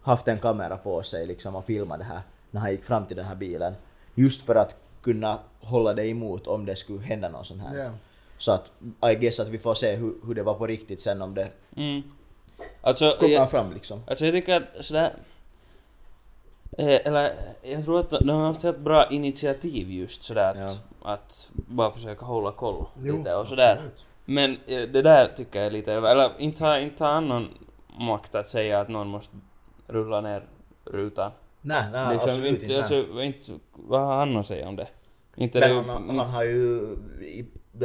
haft en kamera på sig liksom och filmat det här när han gick fram till den här bilen. Just för att kunna hålla det emot om det skulle hända någon sån här. Ja. Så att I guess att vi får se hur, hur det var på riktigt sen om det Mm. Alltså, kommer jag, fram liksom. alltså jag tycker att sådär... Eh, eller jag tror att de har haft ett bra initiativ just sådär att, Ja. att bara försöka hålla koll Jo, lite och sådär. absolut. Men eh, det där tycker jag är lite över... Eller inte har, inte någon makt att säga att någon måste rulla ner rutan. Nej, nej liksom, absolut inte, inte. alltså, inte... Vad har han att säga om det? Inte Men det, han, han har ju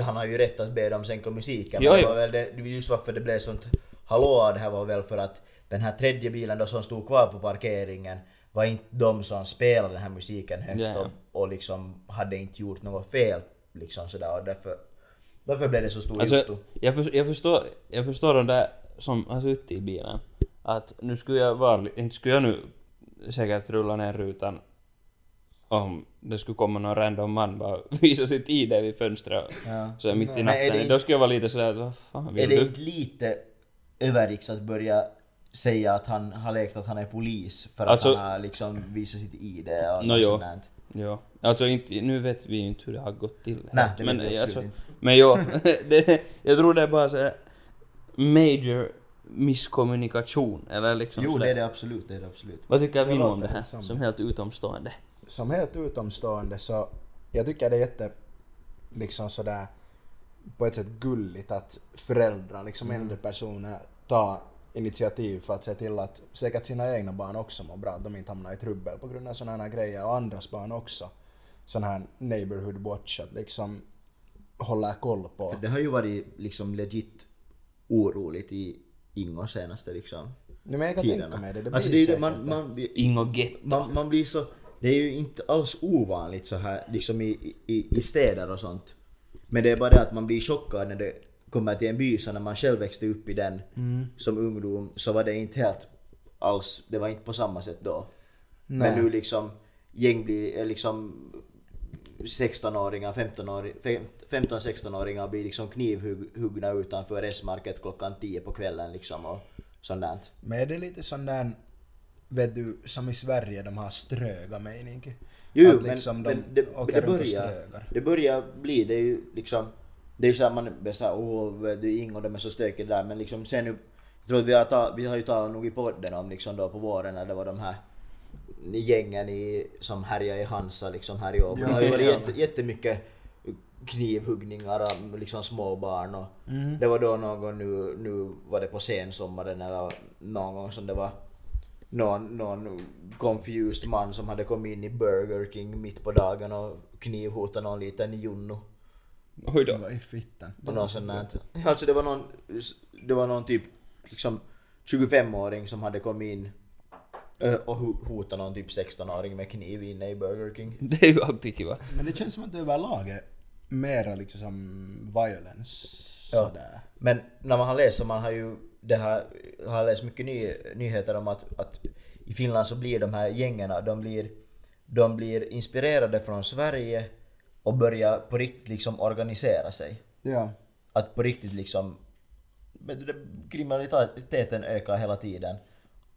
han har ju rätt att be dem sänka musiken. Jo, men det var väl det, just varför det blev sånt hallå det här var väl för att den här tredje bilen då som stod kvar på parkeringen var inte de som spelade den här musiken högt ja. Och, och liksom hade inte gjort något fel liksom sådär och därför därför blev det så stor Alltså, juttu. jag, för, jag, förstår, jag förstår de där som har suttit i bilen. Att nu skulle jag vara, inte skulle jag nu säkert rulla ner rutan om det skulle komma någon random man bara visa sitt ID vid fönstret Ja. så mitt i är det natten. inte- Då skulle jag vara lite sådär att vad fan Är vill det du? inte lite överriks att börja säga att han har lekt att han är polis för att Alltså- han har liksom visat sitt ID och något jo. sånt. Jo. Alltså inte, nu vet vi ju inte hur det har gått till. Nej, det men, vet vi alltså, inte. men jo, det, jag tror det är bara så här major misskommunikation eller liksom Jo sådär. det är det absolut, det är det absolut. Vad tycker vi om det här? detsamma. Som helt utomstående. som helt utomstående så jag tycker det är jätte liksom sådär på ett sätt gulligt att föräldrar, liksom äldre personer tar initiativ för att se till att säkert sina egna barn också mår bra, att de inte hamnar i trubbel på grund av sådana här grejer och andras barn också. Sån här neighborhood watch, att liksom hålla koll på. För det har ju varit liksom legit oroligt i Ingo senaste liksom Nej, men jag kan tiderna. tänka mig det, det alltså det är ju det, man, man, Ingo Getto. man, man blir så... Det är ju inte alls ovanligt så här liksom i, i, i städer och sånt. Men det är bara det att man blir chockad när det kommer till en by så när man själv växte upp i den Mm. som ungdom så var det inte helt alls, det var inte på samma sätt då. Nej. Men nu liksom gäng blir är liksom 16-åringar, 15-16-åringar blir liksom knivhuggna utanför S-market klockan 10 på kvällen liksom och sånt där. Men är det lite sån där, vet du, som i Sverige, de har ströga mening? Jo, att men, liksom men de det, åker det, börjar, det börjar bli, det är ju liksom, det är ju såhär man är såhär åh du Ingo de är så stökiga där men liksom sen nu, jag tror att vi har, ta, vi har ju talat nog i podden om liksom då på våren när det var de här gängen i, som härjade i Hansa liksom här i år. Ja, det har ju varit jätte, jättemycket knivhuggningar av liksom små barn och Mm. det var då någon nu, nu var det på sensommaren eller någon gång som det var någon, någon confused man som hade kommit in i Burger King mitt på dagen och knivhotat någon liten junno. Oj då. Vad i fittan? Och någon sån där. Alltså det var någon, det var någon typ liksom 25-åring som hade kommit in och ho- hotat någon typ 16-åring med kniv inne i Burger King. Det är ju alltid kiva. Men det känns som att det överlag är mera liksom som violence. Ja. Sådär. Men när man har läst så man har ju det här, har läst mycket ny, nyheter om att, att i Finland så blir de här gängerna, de blir, de blir inspirerade från Sverige och börjar på riktigt liksom organisera sig. Ja. Att på riktigt liksom, kriminaliteten ökar hela tiden.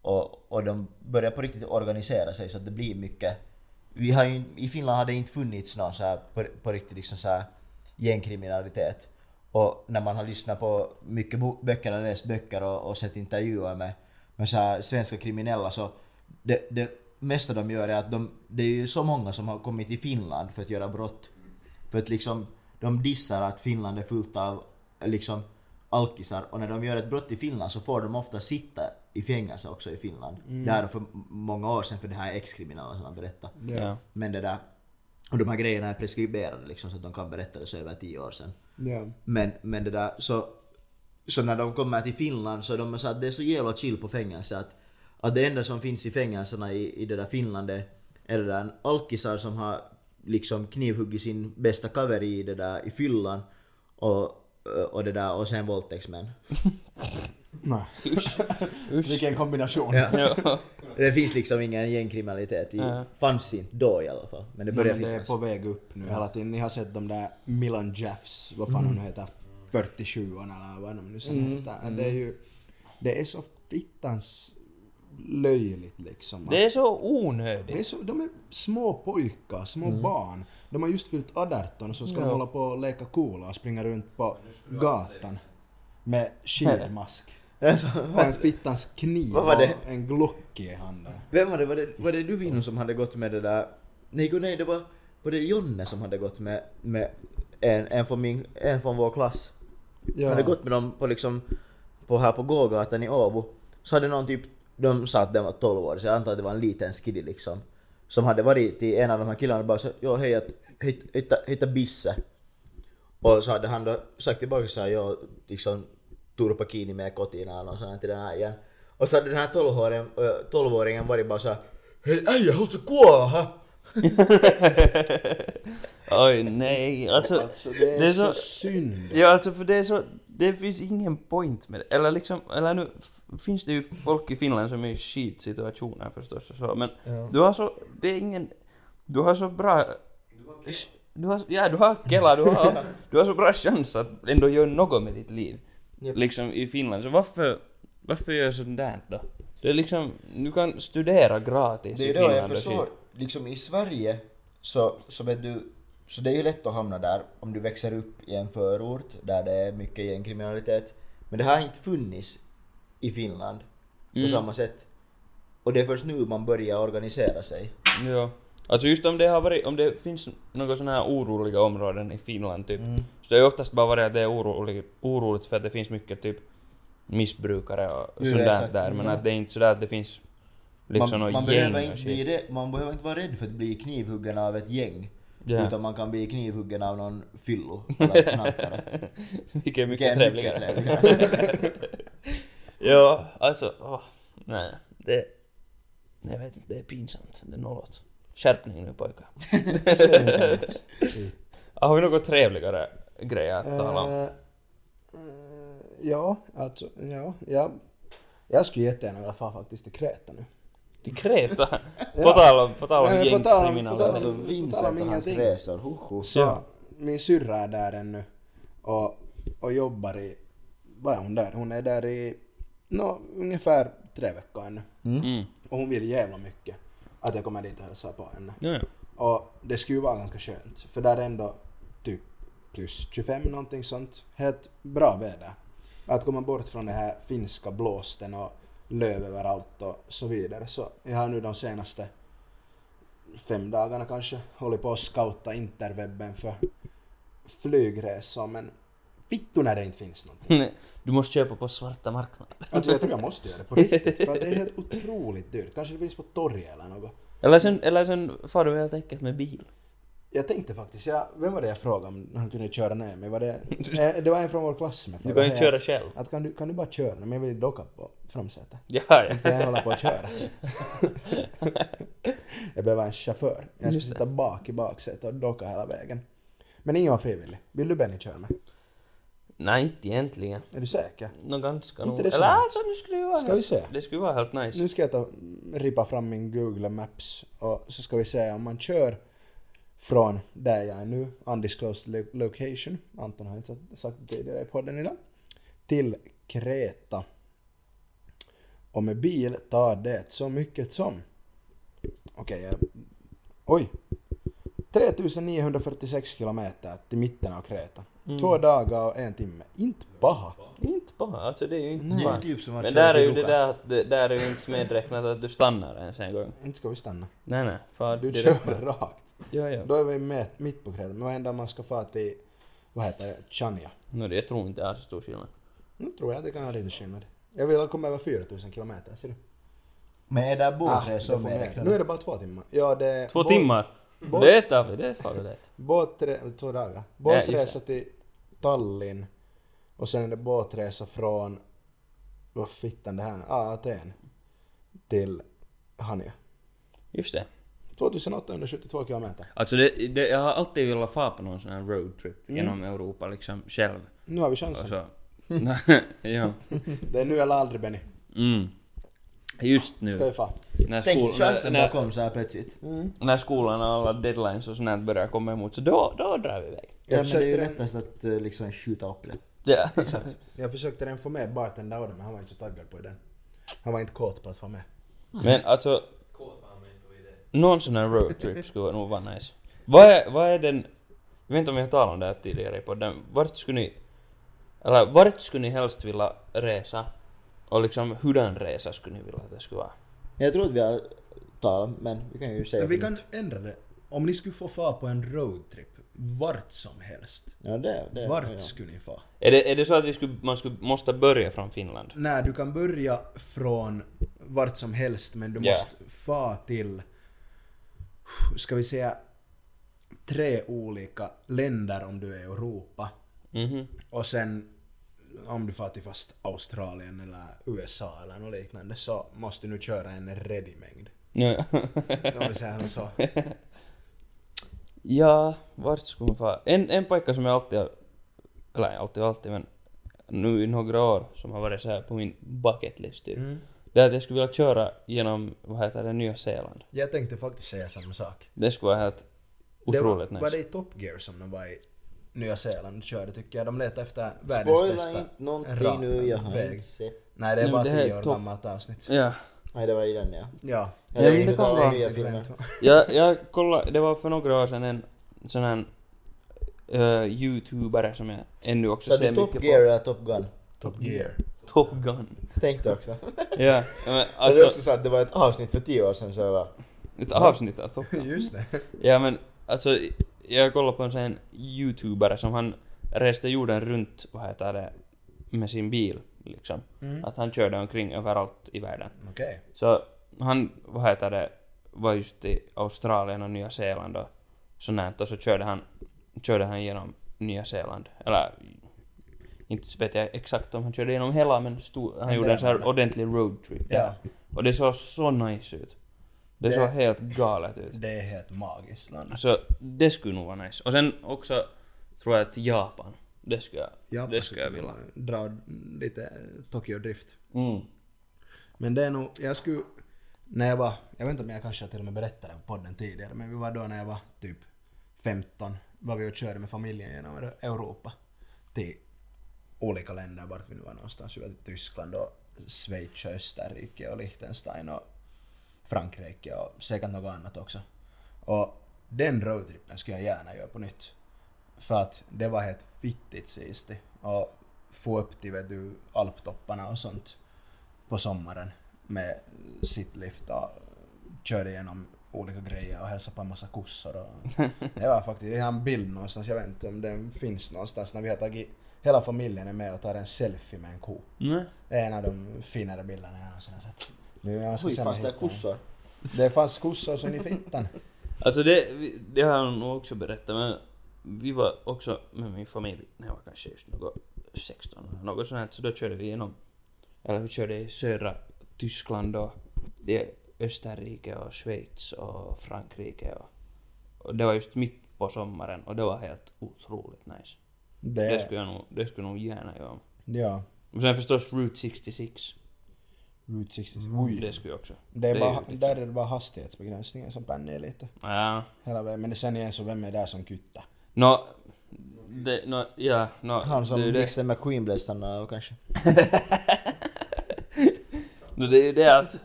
Och, och de börjar på riktigt organisera sig så att det blir mycket. Vi har ju, I Finland har det inte funnits någon så här på, på riktigt liksom så här gängkriminalitet. Och när man har lyssnat på mycket böcker eller läst böcker och, och sett intervjuer med, med så här svenska kriminella så det, det mesta de gör är att de, det är ju så många som har kommit till Finland för att göra brott. För att liksom, de dissar att Finland är fullt av liksom alkisar och när de gör ett brott i Finland så får de ofta sitta i fängelse också i Finland. Det här är för många år sedan för det här är ex-kriminella som han berättar. Ja. Men det där, och de här grejerna är preskriberade liksom så att de kan berätta det så över tio år sedan. Ja. Men, men det där, så, så när de kommer till Finland så de sa att det är så jävla chill på fängelse att, att det enda som finns i fängelserna i, i det där Finland är, är det där alkisar som har liksom knivhuggit sin bästa kaveri i det där i fyllan och, och det där och sen våldtäktsmän. Nej. Usch. Vilken kombination. Ja. Det finns liksom ingen gängkriminalitet i, fanns inte då i alla fall. Men det Nej, börjar men det är på väg upp nu hela tiden. Ni har sett de där Milan Jeffs, vad fan hon heter, 47 eller vad de nu sen Mm, heter. Det är ju, det är så fittans löjligt liksom. Det är så Det är onödigt. så, de är små pojkar, små barn. De har just fyllt 18 och så ska de Ja. hålla på och leka coola och springa runt på gatan med skidmask. Alltså, Och en fittans kniv och en glock i handen. Vem var det? Var det, var det du Vino som hade gått med det där? Nej, go- nej det var, var det Jonne som hade gått med, med en, en, från min, en från vår klass. Ja. Hade gått med dem på liksom, på här på gågatan i Åbo. Så hade någon typ, de sa att den var 12 år, så jag antar att det var en liten skiddy liksom. Som hade varit till en av de här killarna och bara så, jo hej att, hitta, hitta, hitta Bisse. Och så hade han då sagt tillbaka såhär, ja liksom turpa kini med kotina eller något sånt till den här igen. Och så hade den här 12-åringen, ö, 12-åringen varit bara såhär Hej äijä, haluatko kuolla? Oj nej, alltså. Alltså det är, Det är så, så- synd. Ja alltså för det är så, det finns ingen point med det. Eller liksom, eller nu finns det ju folk i Finland som är i skitsituationer förstås och så men du har så, det är ingen, du har så bra, du har, ja du har Kela, du har, du har så bra chans att ändå göra något med ditt liv. Japp. Liksom i Finland, så varför, varför gör sånt där då? Det är liksom, du kan studera gratis Det är i ju det Finland jag förstår. Liksom i Sverige så, så vet du, så det är ju lätt att hamna där om du växer upp i en förort där det är mycket gängkriminalitet. Men det har inte funnits i Finland på Mm. samma sätt. Och det är först nu man börjar organisera sig. Ja. Alltså just om det har varit, om det finns några sådana här oroliga områden i Finland typ, Mm. så det är oftast bara varit att det är oroligt, oroligt för att det finns mycket typ missbrukare och ja, där, men att det är inte sådär att det finns liksom man, man, något gäng behöver inte bli rädd, man behöver inte vara rädd för att bli knivhuggen av ett gäng. Ja. Utan man kan bli knivhuggen av någon fyllo eller. Vilket är mycket Vilket är trevligare. mycket trevligare. ja, alltså, åh, nej, det... Jag vet inte, det är pinsamt. Det är nollåt. Skärpning nu pojkar. Har vi något trevligare grejer att tala om? Eh, eh, ja, alltså, ja, ja. Jag skulle jättegärna vilja fara faktiskt till Kreta nu. Kreta? På tal om, på tal om gängkriminalitet. Alltså Vincent och hans resor, hoho. Så min syrra är där ännu och, och jobbar i, vad är hon där? Hon är där i nå, ungefär tre veckor ännu. Mm. Och hon vill jävla mycket att jag kommer dit och hälsar på henne. Ja, ja. Och det skulle ju vara ganska skönt för där är ändå typ plus 25 någonting sånt. Helt bra väder. Att komma bort från det här finska blåsten och löv överallt och så vidare. Så jag har nu de senaste fem dagarna kanske hållit på att scouta interwebben för flygresor men Vittu när det inte finns någonting. Du måste köpa på svarta marknaden. Alltså jag tror jag måste göra det på riktigt, för det är helt otroligt dyrt. Kanske det finns på torget eller något. Eller sen, eller sen far du helt enkelt med bil. Jag tänkte faktiskt, jag, vem var det jag frågade om han kunde köra ner mig? Var det, eh, det var en från vår klass jag Du kan ju "Hej, köra att- själv. Att kan du, kan du bara köra? Men jag vill docka på framsätet. Ja, ja. Kan jag hålla på att köra? jag behöver en chaufför. Jag ska sitta bak i baksätet och docka hela vägen. Men ingen var frivillig. Vill du Benny köra med? Nej, inte egentligen. Är du säker? Nå ganska Inte nog. Eller alltså nu skulle det vara Ska vi se? Det skulle vara helt nice. Nu ska jag ta, rippa fram min Google Maps och så ska vi se om man kör från där jag är nu, undisclosed lo- location, Anton har inte sagt- det tidigare i podden idag, till Kreta. Och med bil tar det så mycket som, okej, jag, oj, 3946 kilometer till mitten av Kreta. Mm. Två dagar och en timme. Inte paha. Inte bara, alltså det är ju inte typ att Men där är ju det där att det, där är ju inte medräknat att du stannar ens en gång. Inte ska vi stanna. Nej nej, far Du direkt. kör rakt. Ja ja. Då är vi med, mitt på Kreta. Men vad händer om man ska fara till, vad heter det, Chania? Nå det jag tror inte det är så stor skillnad. Nu tror jag att det kan ha lite skillnad. Jag vill komma över 4000 kilometer, ser du? Men är det Ah, båtresa det får med med. Nu är det bara två timmar. Ja, det är Två båt- timmar? båt- Det tar vi, det tar vi lätt. Båtre, två dagar. Båtresa till Tallinn. Och sen är det båtresa från, vad fittan det här ah, Aten. Till Hania. Just det. 2872 kilometer. Alltså det, det, jag har alltid velat fara på någon sån här roadtrip Mm. genom Europa liksom själv. Nu har vi chansen. så... ja. Det är nu eller aldrig Benny. Mm. Just Ska vi nu. fara? När, Tänk skol, chansen när, bakom så här plötsligt. när skolan och alla deadlines och sånt börjar komma emot så då, då drar vi iväg. Ja, men det är ju lättast att eh, liksom skjuta upp det. Ja. Exakt. Jag försökte redan få med bartender Aude, men han var inte så taggad på den. Han var inte kåt på att få med. Men alltså... Någon sån här roadtrip skulle nog vara nice. Vad är, vad är den... Jag vet inte om vi har talat om det här tidigare på den. Vart skulle ni... Eller vart skulle ni helst vilja resa? Och liksom hurdan resa skulle ni vilja att det skulle vara? Jag tror att vi har talat, men vi kan ju säga vi kan ändra det. Om ni skulle få fara på en roadtrip, vart som helst. Ja, det, det Vart ja. skulle ni få? Är det, är det så att vi skulle, man skulle, måste börja från Finland? Nej, du kan börja från vart som helst, men du Ja. måste få till, ska vi säga, tre olika länder om du är i Europa. Mhm. Och sen om du far till fast Australien eller USA eller något liknande så måste du nu köra en. Ja. Om vi säger så. ja, vart skulle man fara? En, en pojke som jag alltid har... Eller alltid alltid men... Nu i några år som har varit så här på min bucket list typ. Mm. Det är att jag skulle vilja köra genom, vad heter det, Nya Zeeland. Jag tänkte faktiskt säga samma sak. Det skulle vara helt otroligt det var, nice. var det i Top Gear som de var i Nya Zeeland och körde tycker jag. De letade efter världens Spoila bästa inte någonting nu, jag har väg. inte sett. Nej, det är Nej, bara det tio år top- gammalt avsnitt. Ja. Nej, det var i den ja. Ja. Ja, Ja, det, men det kan vara- nya filmer. Jag, jag kollade, det var för några år sedan en sån här uh, youtubare som jag ännu också Så ser du Top mycket Gear på. eller Top Gun? Top Gear. Top Gun. Tänkte också. Ja, men Alltså, det är alltså också så att det var ett avsnitt för tio år sedan så jag var... ett avsnitt av Top Gun. Just det. Ja men alltså, jag kollade på en sån här youtubare som han reste jorden runt, vad heter det, med sin bil liksom. Mm. Att han körde omkring överallt i världen. Okej. Så han, vad heter det, var just i Australien och Nya Zeeland och sånt och så körde han, körde han genom Nya Zeeland. Eller, inte vet jag exakt om han körde genom hela, men stod, han gjorde en sån här ordentlig roadtrip. Ja. Och det såg så nice ut. Det, Det- såg helt galet ut. Det är helt magiskt land. Så det skulle nog vara nice. Och sen också tror jag att Japan. Det skulle jag, Japan det skulle jag vilja. Dra lite Tokyo-drift. Mm. Men det är nog, jag skulle, när jag var, jag vet inte om jag kanske till och med berättade på podden tidigare, men vi var då när jag var typ 15, var vi och körde med familjen genom Europa till olika länder, vart vi nu var någonstans. Vi var till Tyskland och Schweiz och Österrike och Liechtenstein och Frankrike och säkert något annat också. Och den roadtrippen skulle jag gärna göra på nytt. För att det var helt fittigt sisti. Och få upp till vet du, alptopparna och sånt på sommaren med sittlift och körde igenom olika grejer och hälsade på en massa kossor. Och det var faktiskt, jag har en bild någonstans, jag vet inte om den finns någonstans, när vi har tagit hela familjen är med och tar en selfie med en ko. Det är en av de finare bilderna jag någonsin har sett. Nu, jag ska Oj, fanns det kossor? Det fanns kossor som i fittan. Alltså det, det har jag nog också berättat men vi var också med min familj när jag var kanske just något 16 eller något sånt här, så då körde vi genom, eller vi körde i södra Tyskland och det är Österrike och Schweiz och Frankrike och, och det var just mitt på sommaren och det var helt otroligt nice. Det Det, skulle jag nog, det skulle jag nog gärna göra. ja. Och sen förstås Route 66. Route 66. Det Oj. skulle jag också. Det är det är bara, ju liksom- Där är det bara hastighetsbegränsningen som pänner lite. Ja. Hela vägen. Men sen igen så vem är där som kuttar? Nå, det, nå, ja, nå, Han som det är det. Blixten McQueen blev stannad av kanske. No, det är ju det att...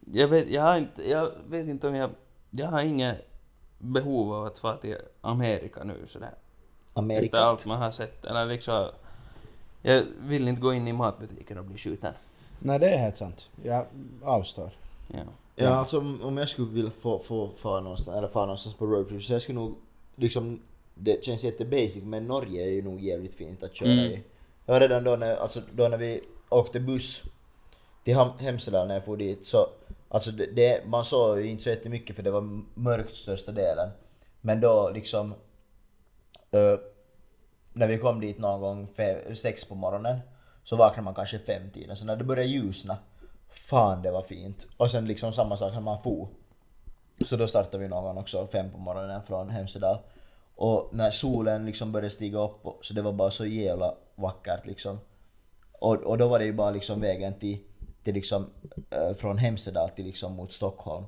Jag vet, jag har inte, jag vet inte om jag... Jag har inget behov av att fara till Amerika nu sådär. Efter Amerika. allt man har sett. Eller liksom... Jag vill inte gå in i matbutiken och bli skjuten. Nej, det är helt sant. Jag avstår. Ja. Ja, alltså om jag skulle vilja få, få fara någonstans, eller fara någonstans på roadtrip så jag skulle nog liksom, det känns jättebasic men Norge är ju nog jävligt fint att köra Mm. i. Jag redan då när, alltså då när vi åkte buss till Hemsedal när jag for dit så, alltså det, det, man såg ju inte så jättemycket för det var mörkt största delen. Men då liksom, Uh, när vi kom dit någon gång fem, sex på morgonen så vaknade man kanske fem tiden. Så när det började ljusna, fan det var fint. Och sen liksom samma sak när man for. Så då startade vi någon gång också fem på morgonen från Hemsedal. Och när solen liksom började stiga upp, så det var bara så jävla vackert liksom. Och, och då var det ju bara liksom vägen till, till liksom, eh, från Hemsedal till liksom mot Stockholm.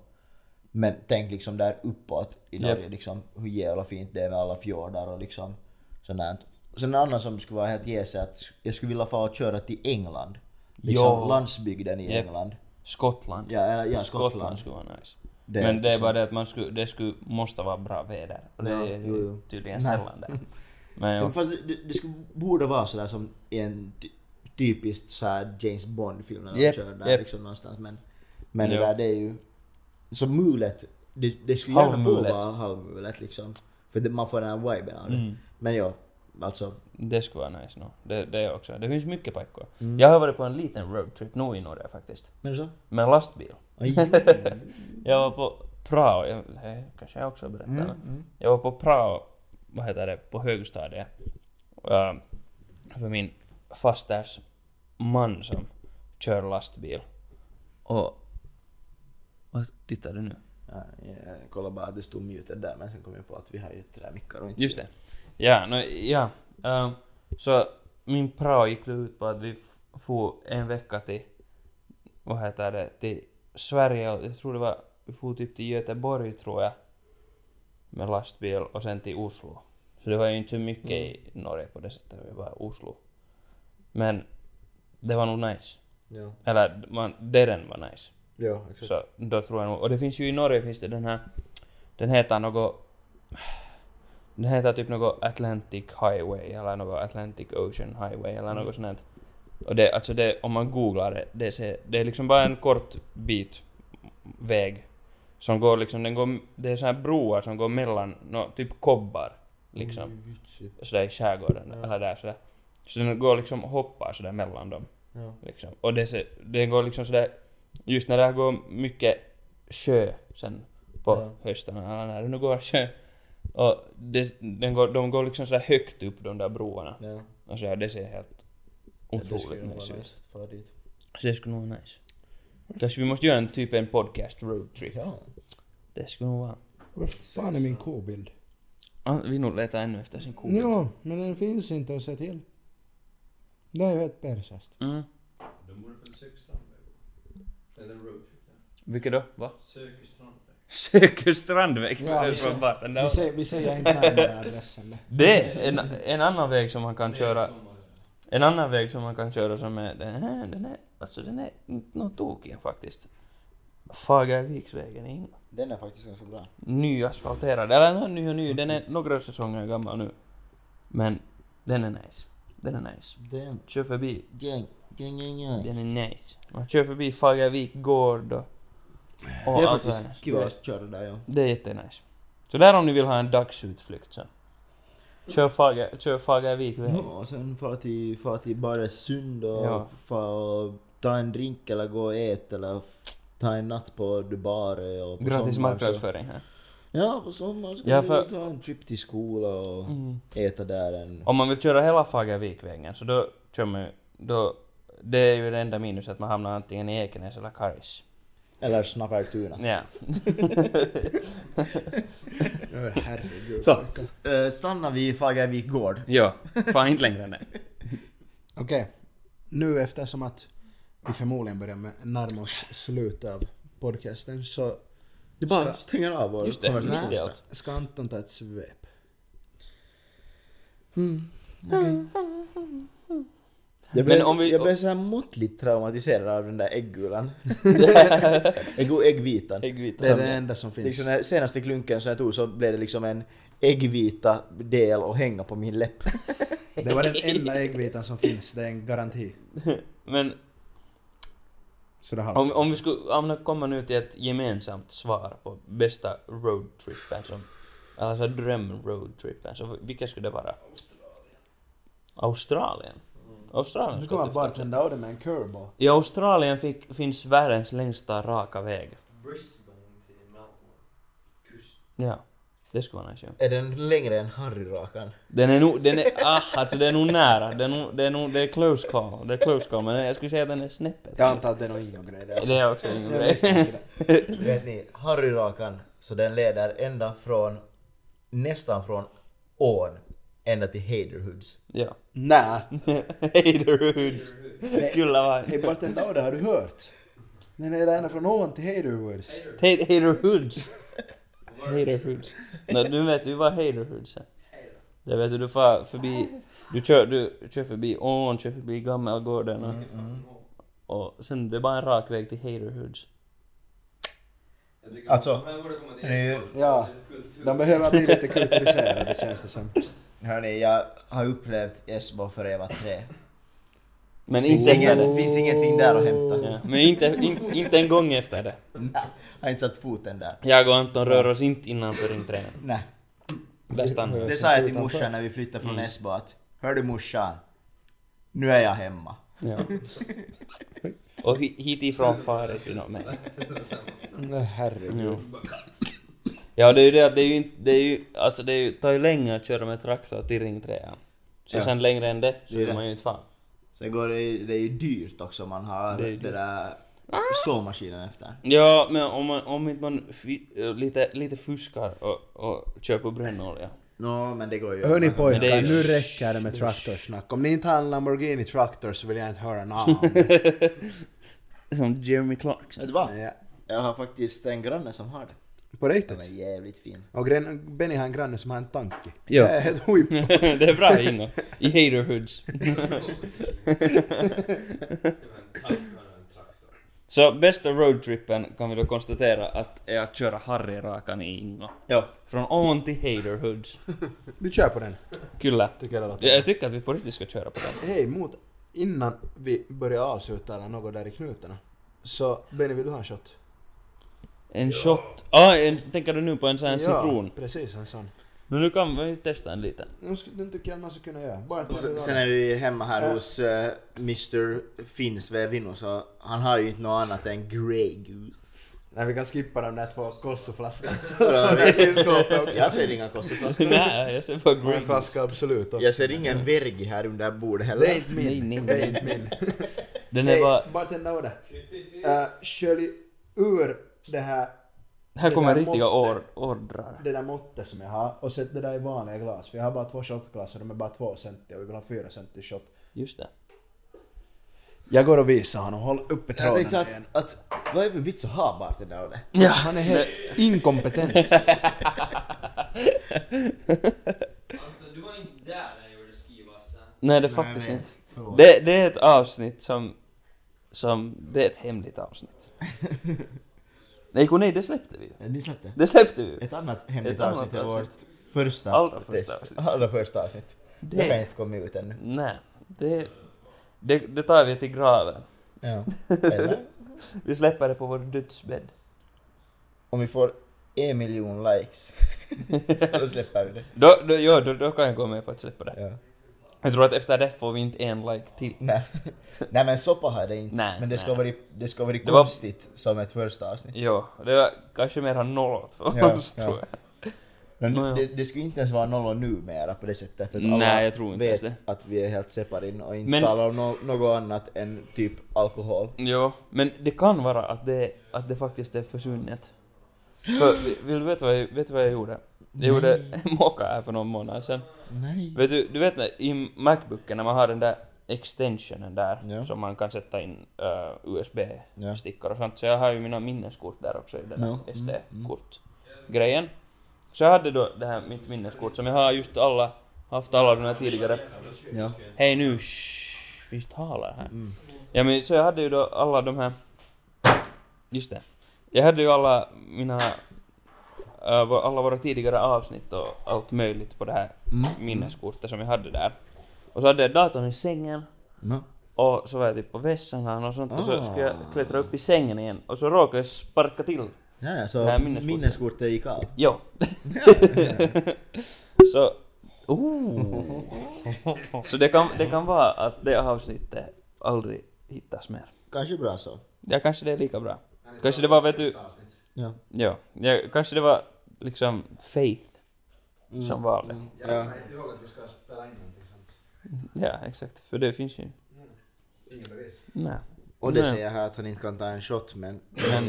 Men tänk liksom där uppåt i. Norge liksom hur jävla fint det är med alla fjordar och liksom sånt där. Sen en annan som skulle vara helt jäse att jag skulle vilja få köra till England. Liksom Jo. landsbygden i Japp. England. Skottland. Ja, eller, ja Skottland Skottland. skulle vara nice. Det- Men det är liksom- bara det att man skulle, det skulle, måste vara bra väder. Och det Ja, är jo, tydligen sällan det. Men jo. fast det, det, skulle, borde vara sådär som i en ty, typiskt såhär James Bond-film när de Japp, kör där japp. liksom någonstans. Men, men det där det är ju... Så mulet, det, det skulle gärna få vara halvmulet liksom. För det, man får den här viben av det. Mm. Men ja, alltså. Det skulle vara nice no. Det, det är också. Det finns mycket paikkoja. Mm. Jag har varit på en liten roadtrip nu i Norge faktiskt. Men så? Med lastbil. Aj, Jag var på prao, jag, kanske jag också berättade. mm, mm. Jag var på prao, vad heter det, på högstadiet. Uh, för min fasters man som kör lastbil. Och... Vad tittar du nu? Ja, jag kollade bara att det stod muted där men sen kom jag på att vi har ju tre mickar och inte Just det. Ja, no, ja. ehm, så min prao gick ut på att vi for en vecka till, vad heter det, till Sverige och jag tror det var, vi for typ till Göteborg tror jag. Med lastbil och sen till Oslo. Så det var ju inte så mycket i Norge på det sättet, det var Oslo. Men det var nog nice. Ja, Eller man, den var nice. Ja exakt. Så då tror jag nog, och det finns ju i Norge finns det den här, den heter något, den heter typ något Atlantic Highway eller något Atlantic Ocean Highway eller något sånt. här. Och det, alltså det, om man googlar det, det, ser, det är liksom bara en kort bit väg som går liksom, den går, det är så här broar som går mellan, no, typ kobbar liksom. Mm. Sådär i skärgården Ja. eller där sådär. Så den går liksom hoppar sådär mellan dem. Ja. Liksom. Och det, ser, det går liksom sådär, just när det går mycket sjö sen på Ja. hösten, eller när det nu går sjö. Och det, den går, de går liksom sådär högt upp de där broarna. Ja. Och så, det ser helt otroligt nog nice ut. Så det skulle nog vara nice. Kanske vi måste göra en typ en podcast roadtrip. Ja. Det skulle nog vara. Vad fan är min kobild? Ah, vi nog letar ännu efter sin ko. Ja, men den finns inte att se till. Det är ju helt persast. Mm. De borde väl söka Strandväg? Eller roadtrip. Vilket då? Va? Söker Strandväg. Söker Strandväg Ja, vi Barten. Vi säger, vi säger inte närmare adressen. Det är en, en annan väg som man kan köra. En annan väg som man kan köra som är, den här, den är, alltså den är inte något tokig faktiskt. Fagerviksvägen Den är faktiskt ganska bra. nyasfalterad, eller ny och ny, den är några säsonger gammal nu. Men den är nice. Den är nice. Den, Kör förbi, gäng. Den är nice. Man kör förbi Fagervik gård och, och Det är allt faktiskt kul att köra där ja. Det är jättenice. Så där om ni vill ha en dagsutflykt så. Kör Fager, kör Fagervik väg. Ja, och sen fara till, fara till Baresund och Ja. fara och ta en drink eller gå och äta eller ta en natt på Dubare och på Gratis marknadsföring här. Ja, på sommaren ska Ja, vi för- ta en trip till skola och Mm. äta där en... Om man vill köra hela Fagervikvägen så då kör man då, det är ju det enda minus att man hamnar antingen i Ekenäs eller Karis. Eller Snappertuna. Ja. Herregud. Så, äh, stannar vi i Fagervik gård. ja, fan inte längre än det. Okej. Nu eftersom att vi förmodligen börjar med närma oss slutet av podcasten så Det bara Ska- stänger av vår Just det, konversation. mitt i allt. ska Anton ta ett svep. Jag blev, Men om vi- jag blev så här måttligt traumatiserad av den där äggulan. Ägg, äggvitan. Äggvita. Det är det enda som finns. Liksom den senaste klunken som jag tog så blev det liksom en äggvita del att hänga på min läpp. Det var den enda äggvitan som finns, det är en garanti. Men Så det har om, om vi skulle om kommer nu till ett gemensamt svar på bästa roadtrippen som, alltså dröm-roadtrippen, så vilka skulle det vara? Australien? Australien Skulle kommer jag bartender Oden med en curveball. I Australien fick, finns världens längsta raka väg. Brisbane till Melbourne. Ja, det skulle vara nice ja. Är den längre än Harryrakan? Den är nog, den är, ah, alltså det är nog nära. Det är nog, det är nog, det är close call. Det är close call, men jag skulle säga att den är snäppet. Jag antar att det är nog ingen grej det också. Det är också ingen grej. Vet ni, Harryrakan, så den leder ända från, nästan från ån, ända till Haderhoods. Ja. Nä! Haterhoods. Kulla var... Hej bartender Oden, har du hört? Den är ända från ån till Haderwoods. Haterhoods. Haterhoods. Nej, du vet ju vad Haterhoods är. Det vet du, du far förbi... Du kör, du kör förbi ån, kör förbi Gammelgården och, och sen det är bara en rak väg till Haterhoods. Alltså. Ja. De behöver bli lite kulturiserade känns det som. Hörni, jag har upplevt Esbo för jag var tre. Men Det finns, inte efter det. finns ingenting där att hämta. Ja, men inte, in, inte en gång efter det. Nej, jag har inte satt foten där. Jag och Anton rör oss inte innanför ringträden. Nej. Där stannar. Det sa jag till morsan när vi flyttade från Mm. Esbo att Hör du morsan? Nu är jag hemma. Ja. Och hi- hitifrån fares vi nog med. Nej, Herregud. Ja. Ja, det är ju det att det är ju inte, det är ju, alltså det är ju, tar ju länge att köra med traktor till ringträan. Så Ja. sen längre än det så Det är det. man ju inte fan. Sen går det, det är ju dyrt också om man har Det är det, dyrt. där såmaskinen efter. Ja, men om man, om inte man fi, lite, lite fuskar och, och kör på brännolja. Nå, men det går ju. Hörni Men det pojkar, är ju- nu räcker det med traktorsnack. Om ni inte har en Lamborghini Traktor så vill jag inte höra namn. Som Jeremy Clarkson. Vet du vad? Ja. Jag har faktiskt en granne som har det. På Den riktigt? är jävligt fin. Och gren- Benny har en granne som har en tanke. Ja. Det är helt huip. det är bra Ingo. I Haterhoods. Så bästa roadtrippen kan vi då konstatera att är att köra Harry-rakan i Ingo. Ja. Från ån till Haterhoods. Vi kör på den. Kyllä. Tycker jag Jag tycker att vi på riktigt ska köra på den. Hej, mot innan vi börjar avsluta eller något där i knutarna. Så Benny, vill du ha en shot? En shot. Ah, en, tänker du nu på en sån här citron? Ja, precis en sån. Men nu kan vi testa en liten. Nu sk- tycker jag man ska kunna göra. Bara Och ta sen, det sen av. är vi hemma här Ja. hos uh, Mr Finns Vävinno så han har ju inte något annat än Grey Goose. Nej, vi kan skippa de där två kossoflaskorna. Ja, i skåpet också. Jag ser inga kosseflaskor. Nej, jag ser bara Och en green. flaska Absolut också. Jag ser ingen vergi här under bordet heller. Det är inte min. Nej, nej, Det är nej. inte min. Den är Hej, bara... bartender Oda. Uh, skölj ur det här, Här det kommer där riktiga ordrar. det där måttet som jag har och sätt det där i vanliga glas. För jag har bara två shotglas och de är bara två centi och vi vill ha fyra centi shot. Just det. Jag går och visar honom. Håll uppe tråden så att, igen. att vad är det för vits att ha bartender det? Ja, Han är helt inkompetent. Anton, du var inte där när jag gjorde skivassa. Nej, det är faktiskt inte. Det, det är ett avsnitt som... Som... Det är ett hemligt avsnitt. nej, nej, det släppte vi ju. Ja, Ni släppte? Det släppte vi. Ett annat hemligt Ett annat avsnitt är vårt avsnitt. första Allra första test. avsnitt. Allra första avsnitt. Det kan Det... inte komma ut ännu. Nej. Det... Det, det tar vi till graven. Ja. Eller? Vi släpper det på vår dödsbädd. Om vi får en miljon likes. så då släpper vi det. Då, då, jo, då, då kan jag gå med på att släppa det. Ja. Jag tror att efter det får vi inte en like till. Nej. Nej men så paha är det inte. Nej, men det ska nej. vara det ska vara Det var- konstigt som ett första avsnitt. Jo, det var kanske mer han nollat för Ja, oss ja. tror jag. Men ja. det, det skulle inte ens vara nollor numera på det sättet för att alla Nej, jag tror inte vet ens att vi är helt separin och inte Men- talar om no, något annat än typ alkohol. Jo, men det kan vara att det, att det faktiskt är försvunnet. För, vi- vill du veta vad jag, vet vad jag gjorde? Jag gjorde mocka här för någon månad sedan. Nej. Vet du, du vet när, i Macbooken när man har den där extensionen där Ja. som man kan sätta in uh, Ja. USB-stickor och sånt. Så jag har ju mina minneskort där också i den Ja. där SD-kort-grejen. Så jag hade då det här mitt minneskort som jag har just alla, haft alla de här tidigare. Ja. Hej nu, shh, vi talar här. Ja men så jag hade ju då alla de här, just det. Jag hade ju alla mina, alla våra tidigare avsnitt och allt möjligt på det här minneskortet som jag hade där. Och så hade jag datorn i sängen No. och så var jag typ på vässan och sånt och så skulle jag Ah. klättra upp i sängen igen och så råkade jag sparka till. Ja, så här minneskortet. minneskortet gick av. Jo. så, oh. Så det kan, det kan vara att det avsnittet aldrig hittas mer. Kanske bra så. Ja, kanske det är lika bra. Kanske det var, vet du, Ja. ja, ja kanske det var liksom Faith som valde. Ja. Jag kommer inte ihåg att vi ska spela in någonting sånt. Ja, exakt. För det finns ju... Inga bevis. Nej. Och det Nej. säger här att han inte kan ta en shot men,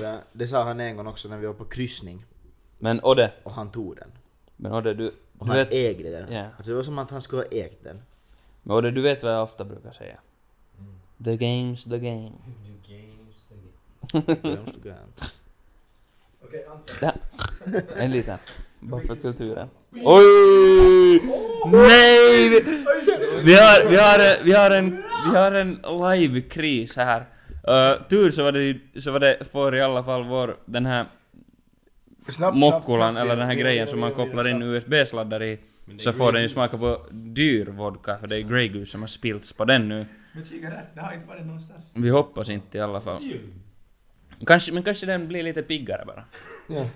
men det sa han en gång också när vi var på kryssning Men Odde, och han tog den. men Odde, du, Och du han vet, ägde den. Ja. Alltså det var som att han skulle ha ägt den. men Odde, du vet vad jag ofta brukar säga. The game's the game. Okej, Anton. En liten. Bara för kulturen. Oj! Nej! Vi, vi har, vi har, en- vi har en, vi har en live-kris här. Uh, tur så var det så var det för i alla fall vår, den här mokkulan, eller den här grejen som man kopplar in USB-sladdar i. Så får den ju smaka på dyr vodka, för det är Grey Goose som har spillts på den nu. Men kika där, det har inte varit någonstans. Vi hoppas inte i alla fall. Kanske, men kanske den blir lite piggare bara.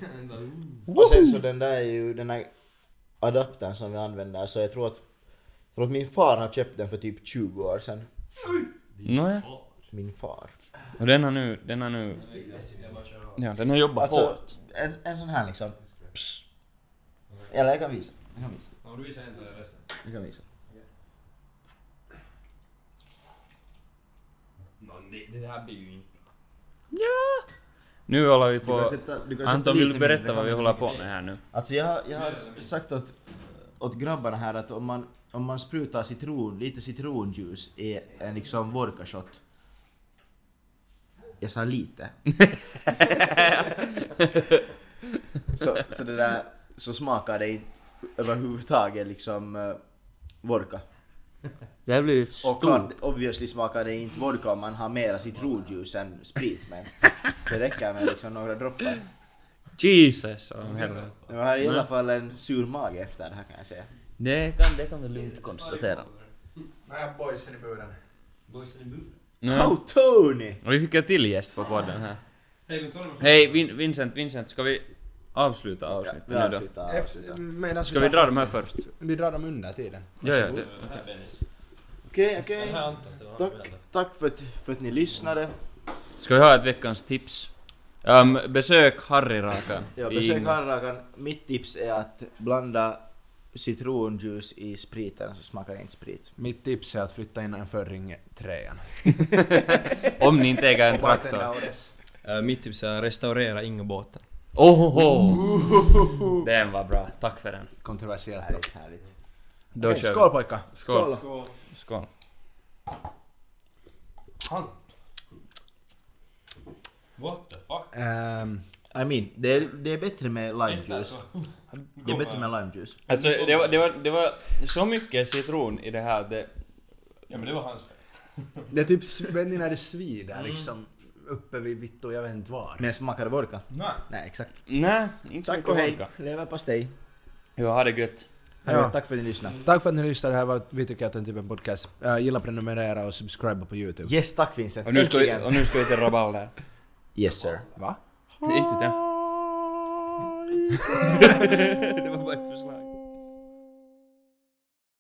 Och sen så den där är ju den här adaptern som vi använder så jag tror att jag tror att min far har köpt den för typ 20 år sedan. Nåja. Min far. Och den har nu, den har nu... Ja, den har jobbat Alltså hårt. en, en sån här liksom. Psst. Eller jag kan visa. Jag kan visa. Om du visar inte resten. Jag kan visa. Det här blir ju inte... Nu håller vi på... sätta- du kan Anton, vill du berätta mindre. vad vi håller på med här nu? Alltså jag, har- jag har sagt åt, åt grabbarna här att om man, om man sprutar citron, lite citronjuice i en liksom vodka-shot. Jag sa lite. så, så det där, så smakar det överhuvudtaget liksom uh, vodka. Det här blir Och stort. klart, obviously smakar det inte vodka om man har mera citronjuice än sprit men det räcker med liksom några droppar. Jesus. Jag har i alla fall en sur mage efter det här kan jag säga. Det kan, det kan du lugnt konstatera. Nej, boysen i buren. Boysen i buren. Oh Tony! Och vi fick en till gäst på podden här. Hej, Vincent, Vincent, ska vi avsluta avsnittet Vi nu då? avslutar. Medan Ska vi dra de här först? Vi drar dem under tiden. Ja, ja. Det. Okej, okej. Tack, tack för att, för att ni lyssnade. ska vi ha ett veckans tips? Um, besök Harryrakan. Ja, besök Ingå. Harrakan. Mitt tips är att blanda citronjuice i spriten så smakar det inte sprit. Mitt tips är att flytta in en förring trean. Om ni inte äger en traktor. Uh, mitt tips är restaurera Ingobåten. Ohoho! Den var bra, tack för den. Kontroversiellt. Härligt, härligt. Då Okej, kör skål vi. pojkar! Skål. Skål. Skål. Han. What the fuck? Ehm, I mean, det är, det är bättre med limejuice. Det är bättre med limejuice. Alltså det var, det, var, det var så mycket citron i det här att det... Ja men det var hans fel. det är typ, vet ni när det svider liksom uppe vid vittu, jag vet inte var. Men smakar det vodka? Nej. Nej, exakt. Nej, inte så Tack mycket och hej. vodka. Leverpastej. Jo, ha det gött. Ja. Ja. Tack för att ni lyssnade. Tack för att ni lyssnade, det här var vi tycker att en typ en podcast. Uh, gilla, prenumerera och subscriba på YouTube. Yes, tack Vincent. Och nu ska vi, och nu ska vi till rabalder. Yes sir. Va? Inte det. det var bara ett förslag.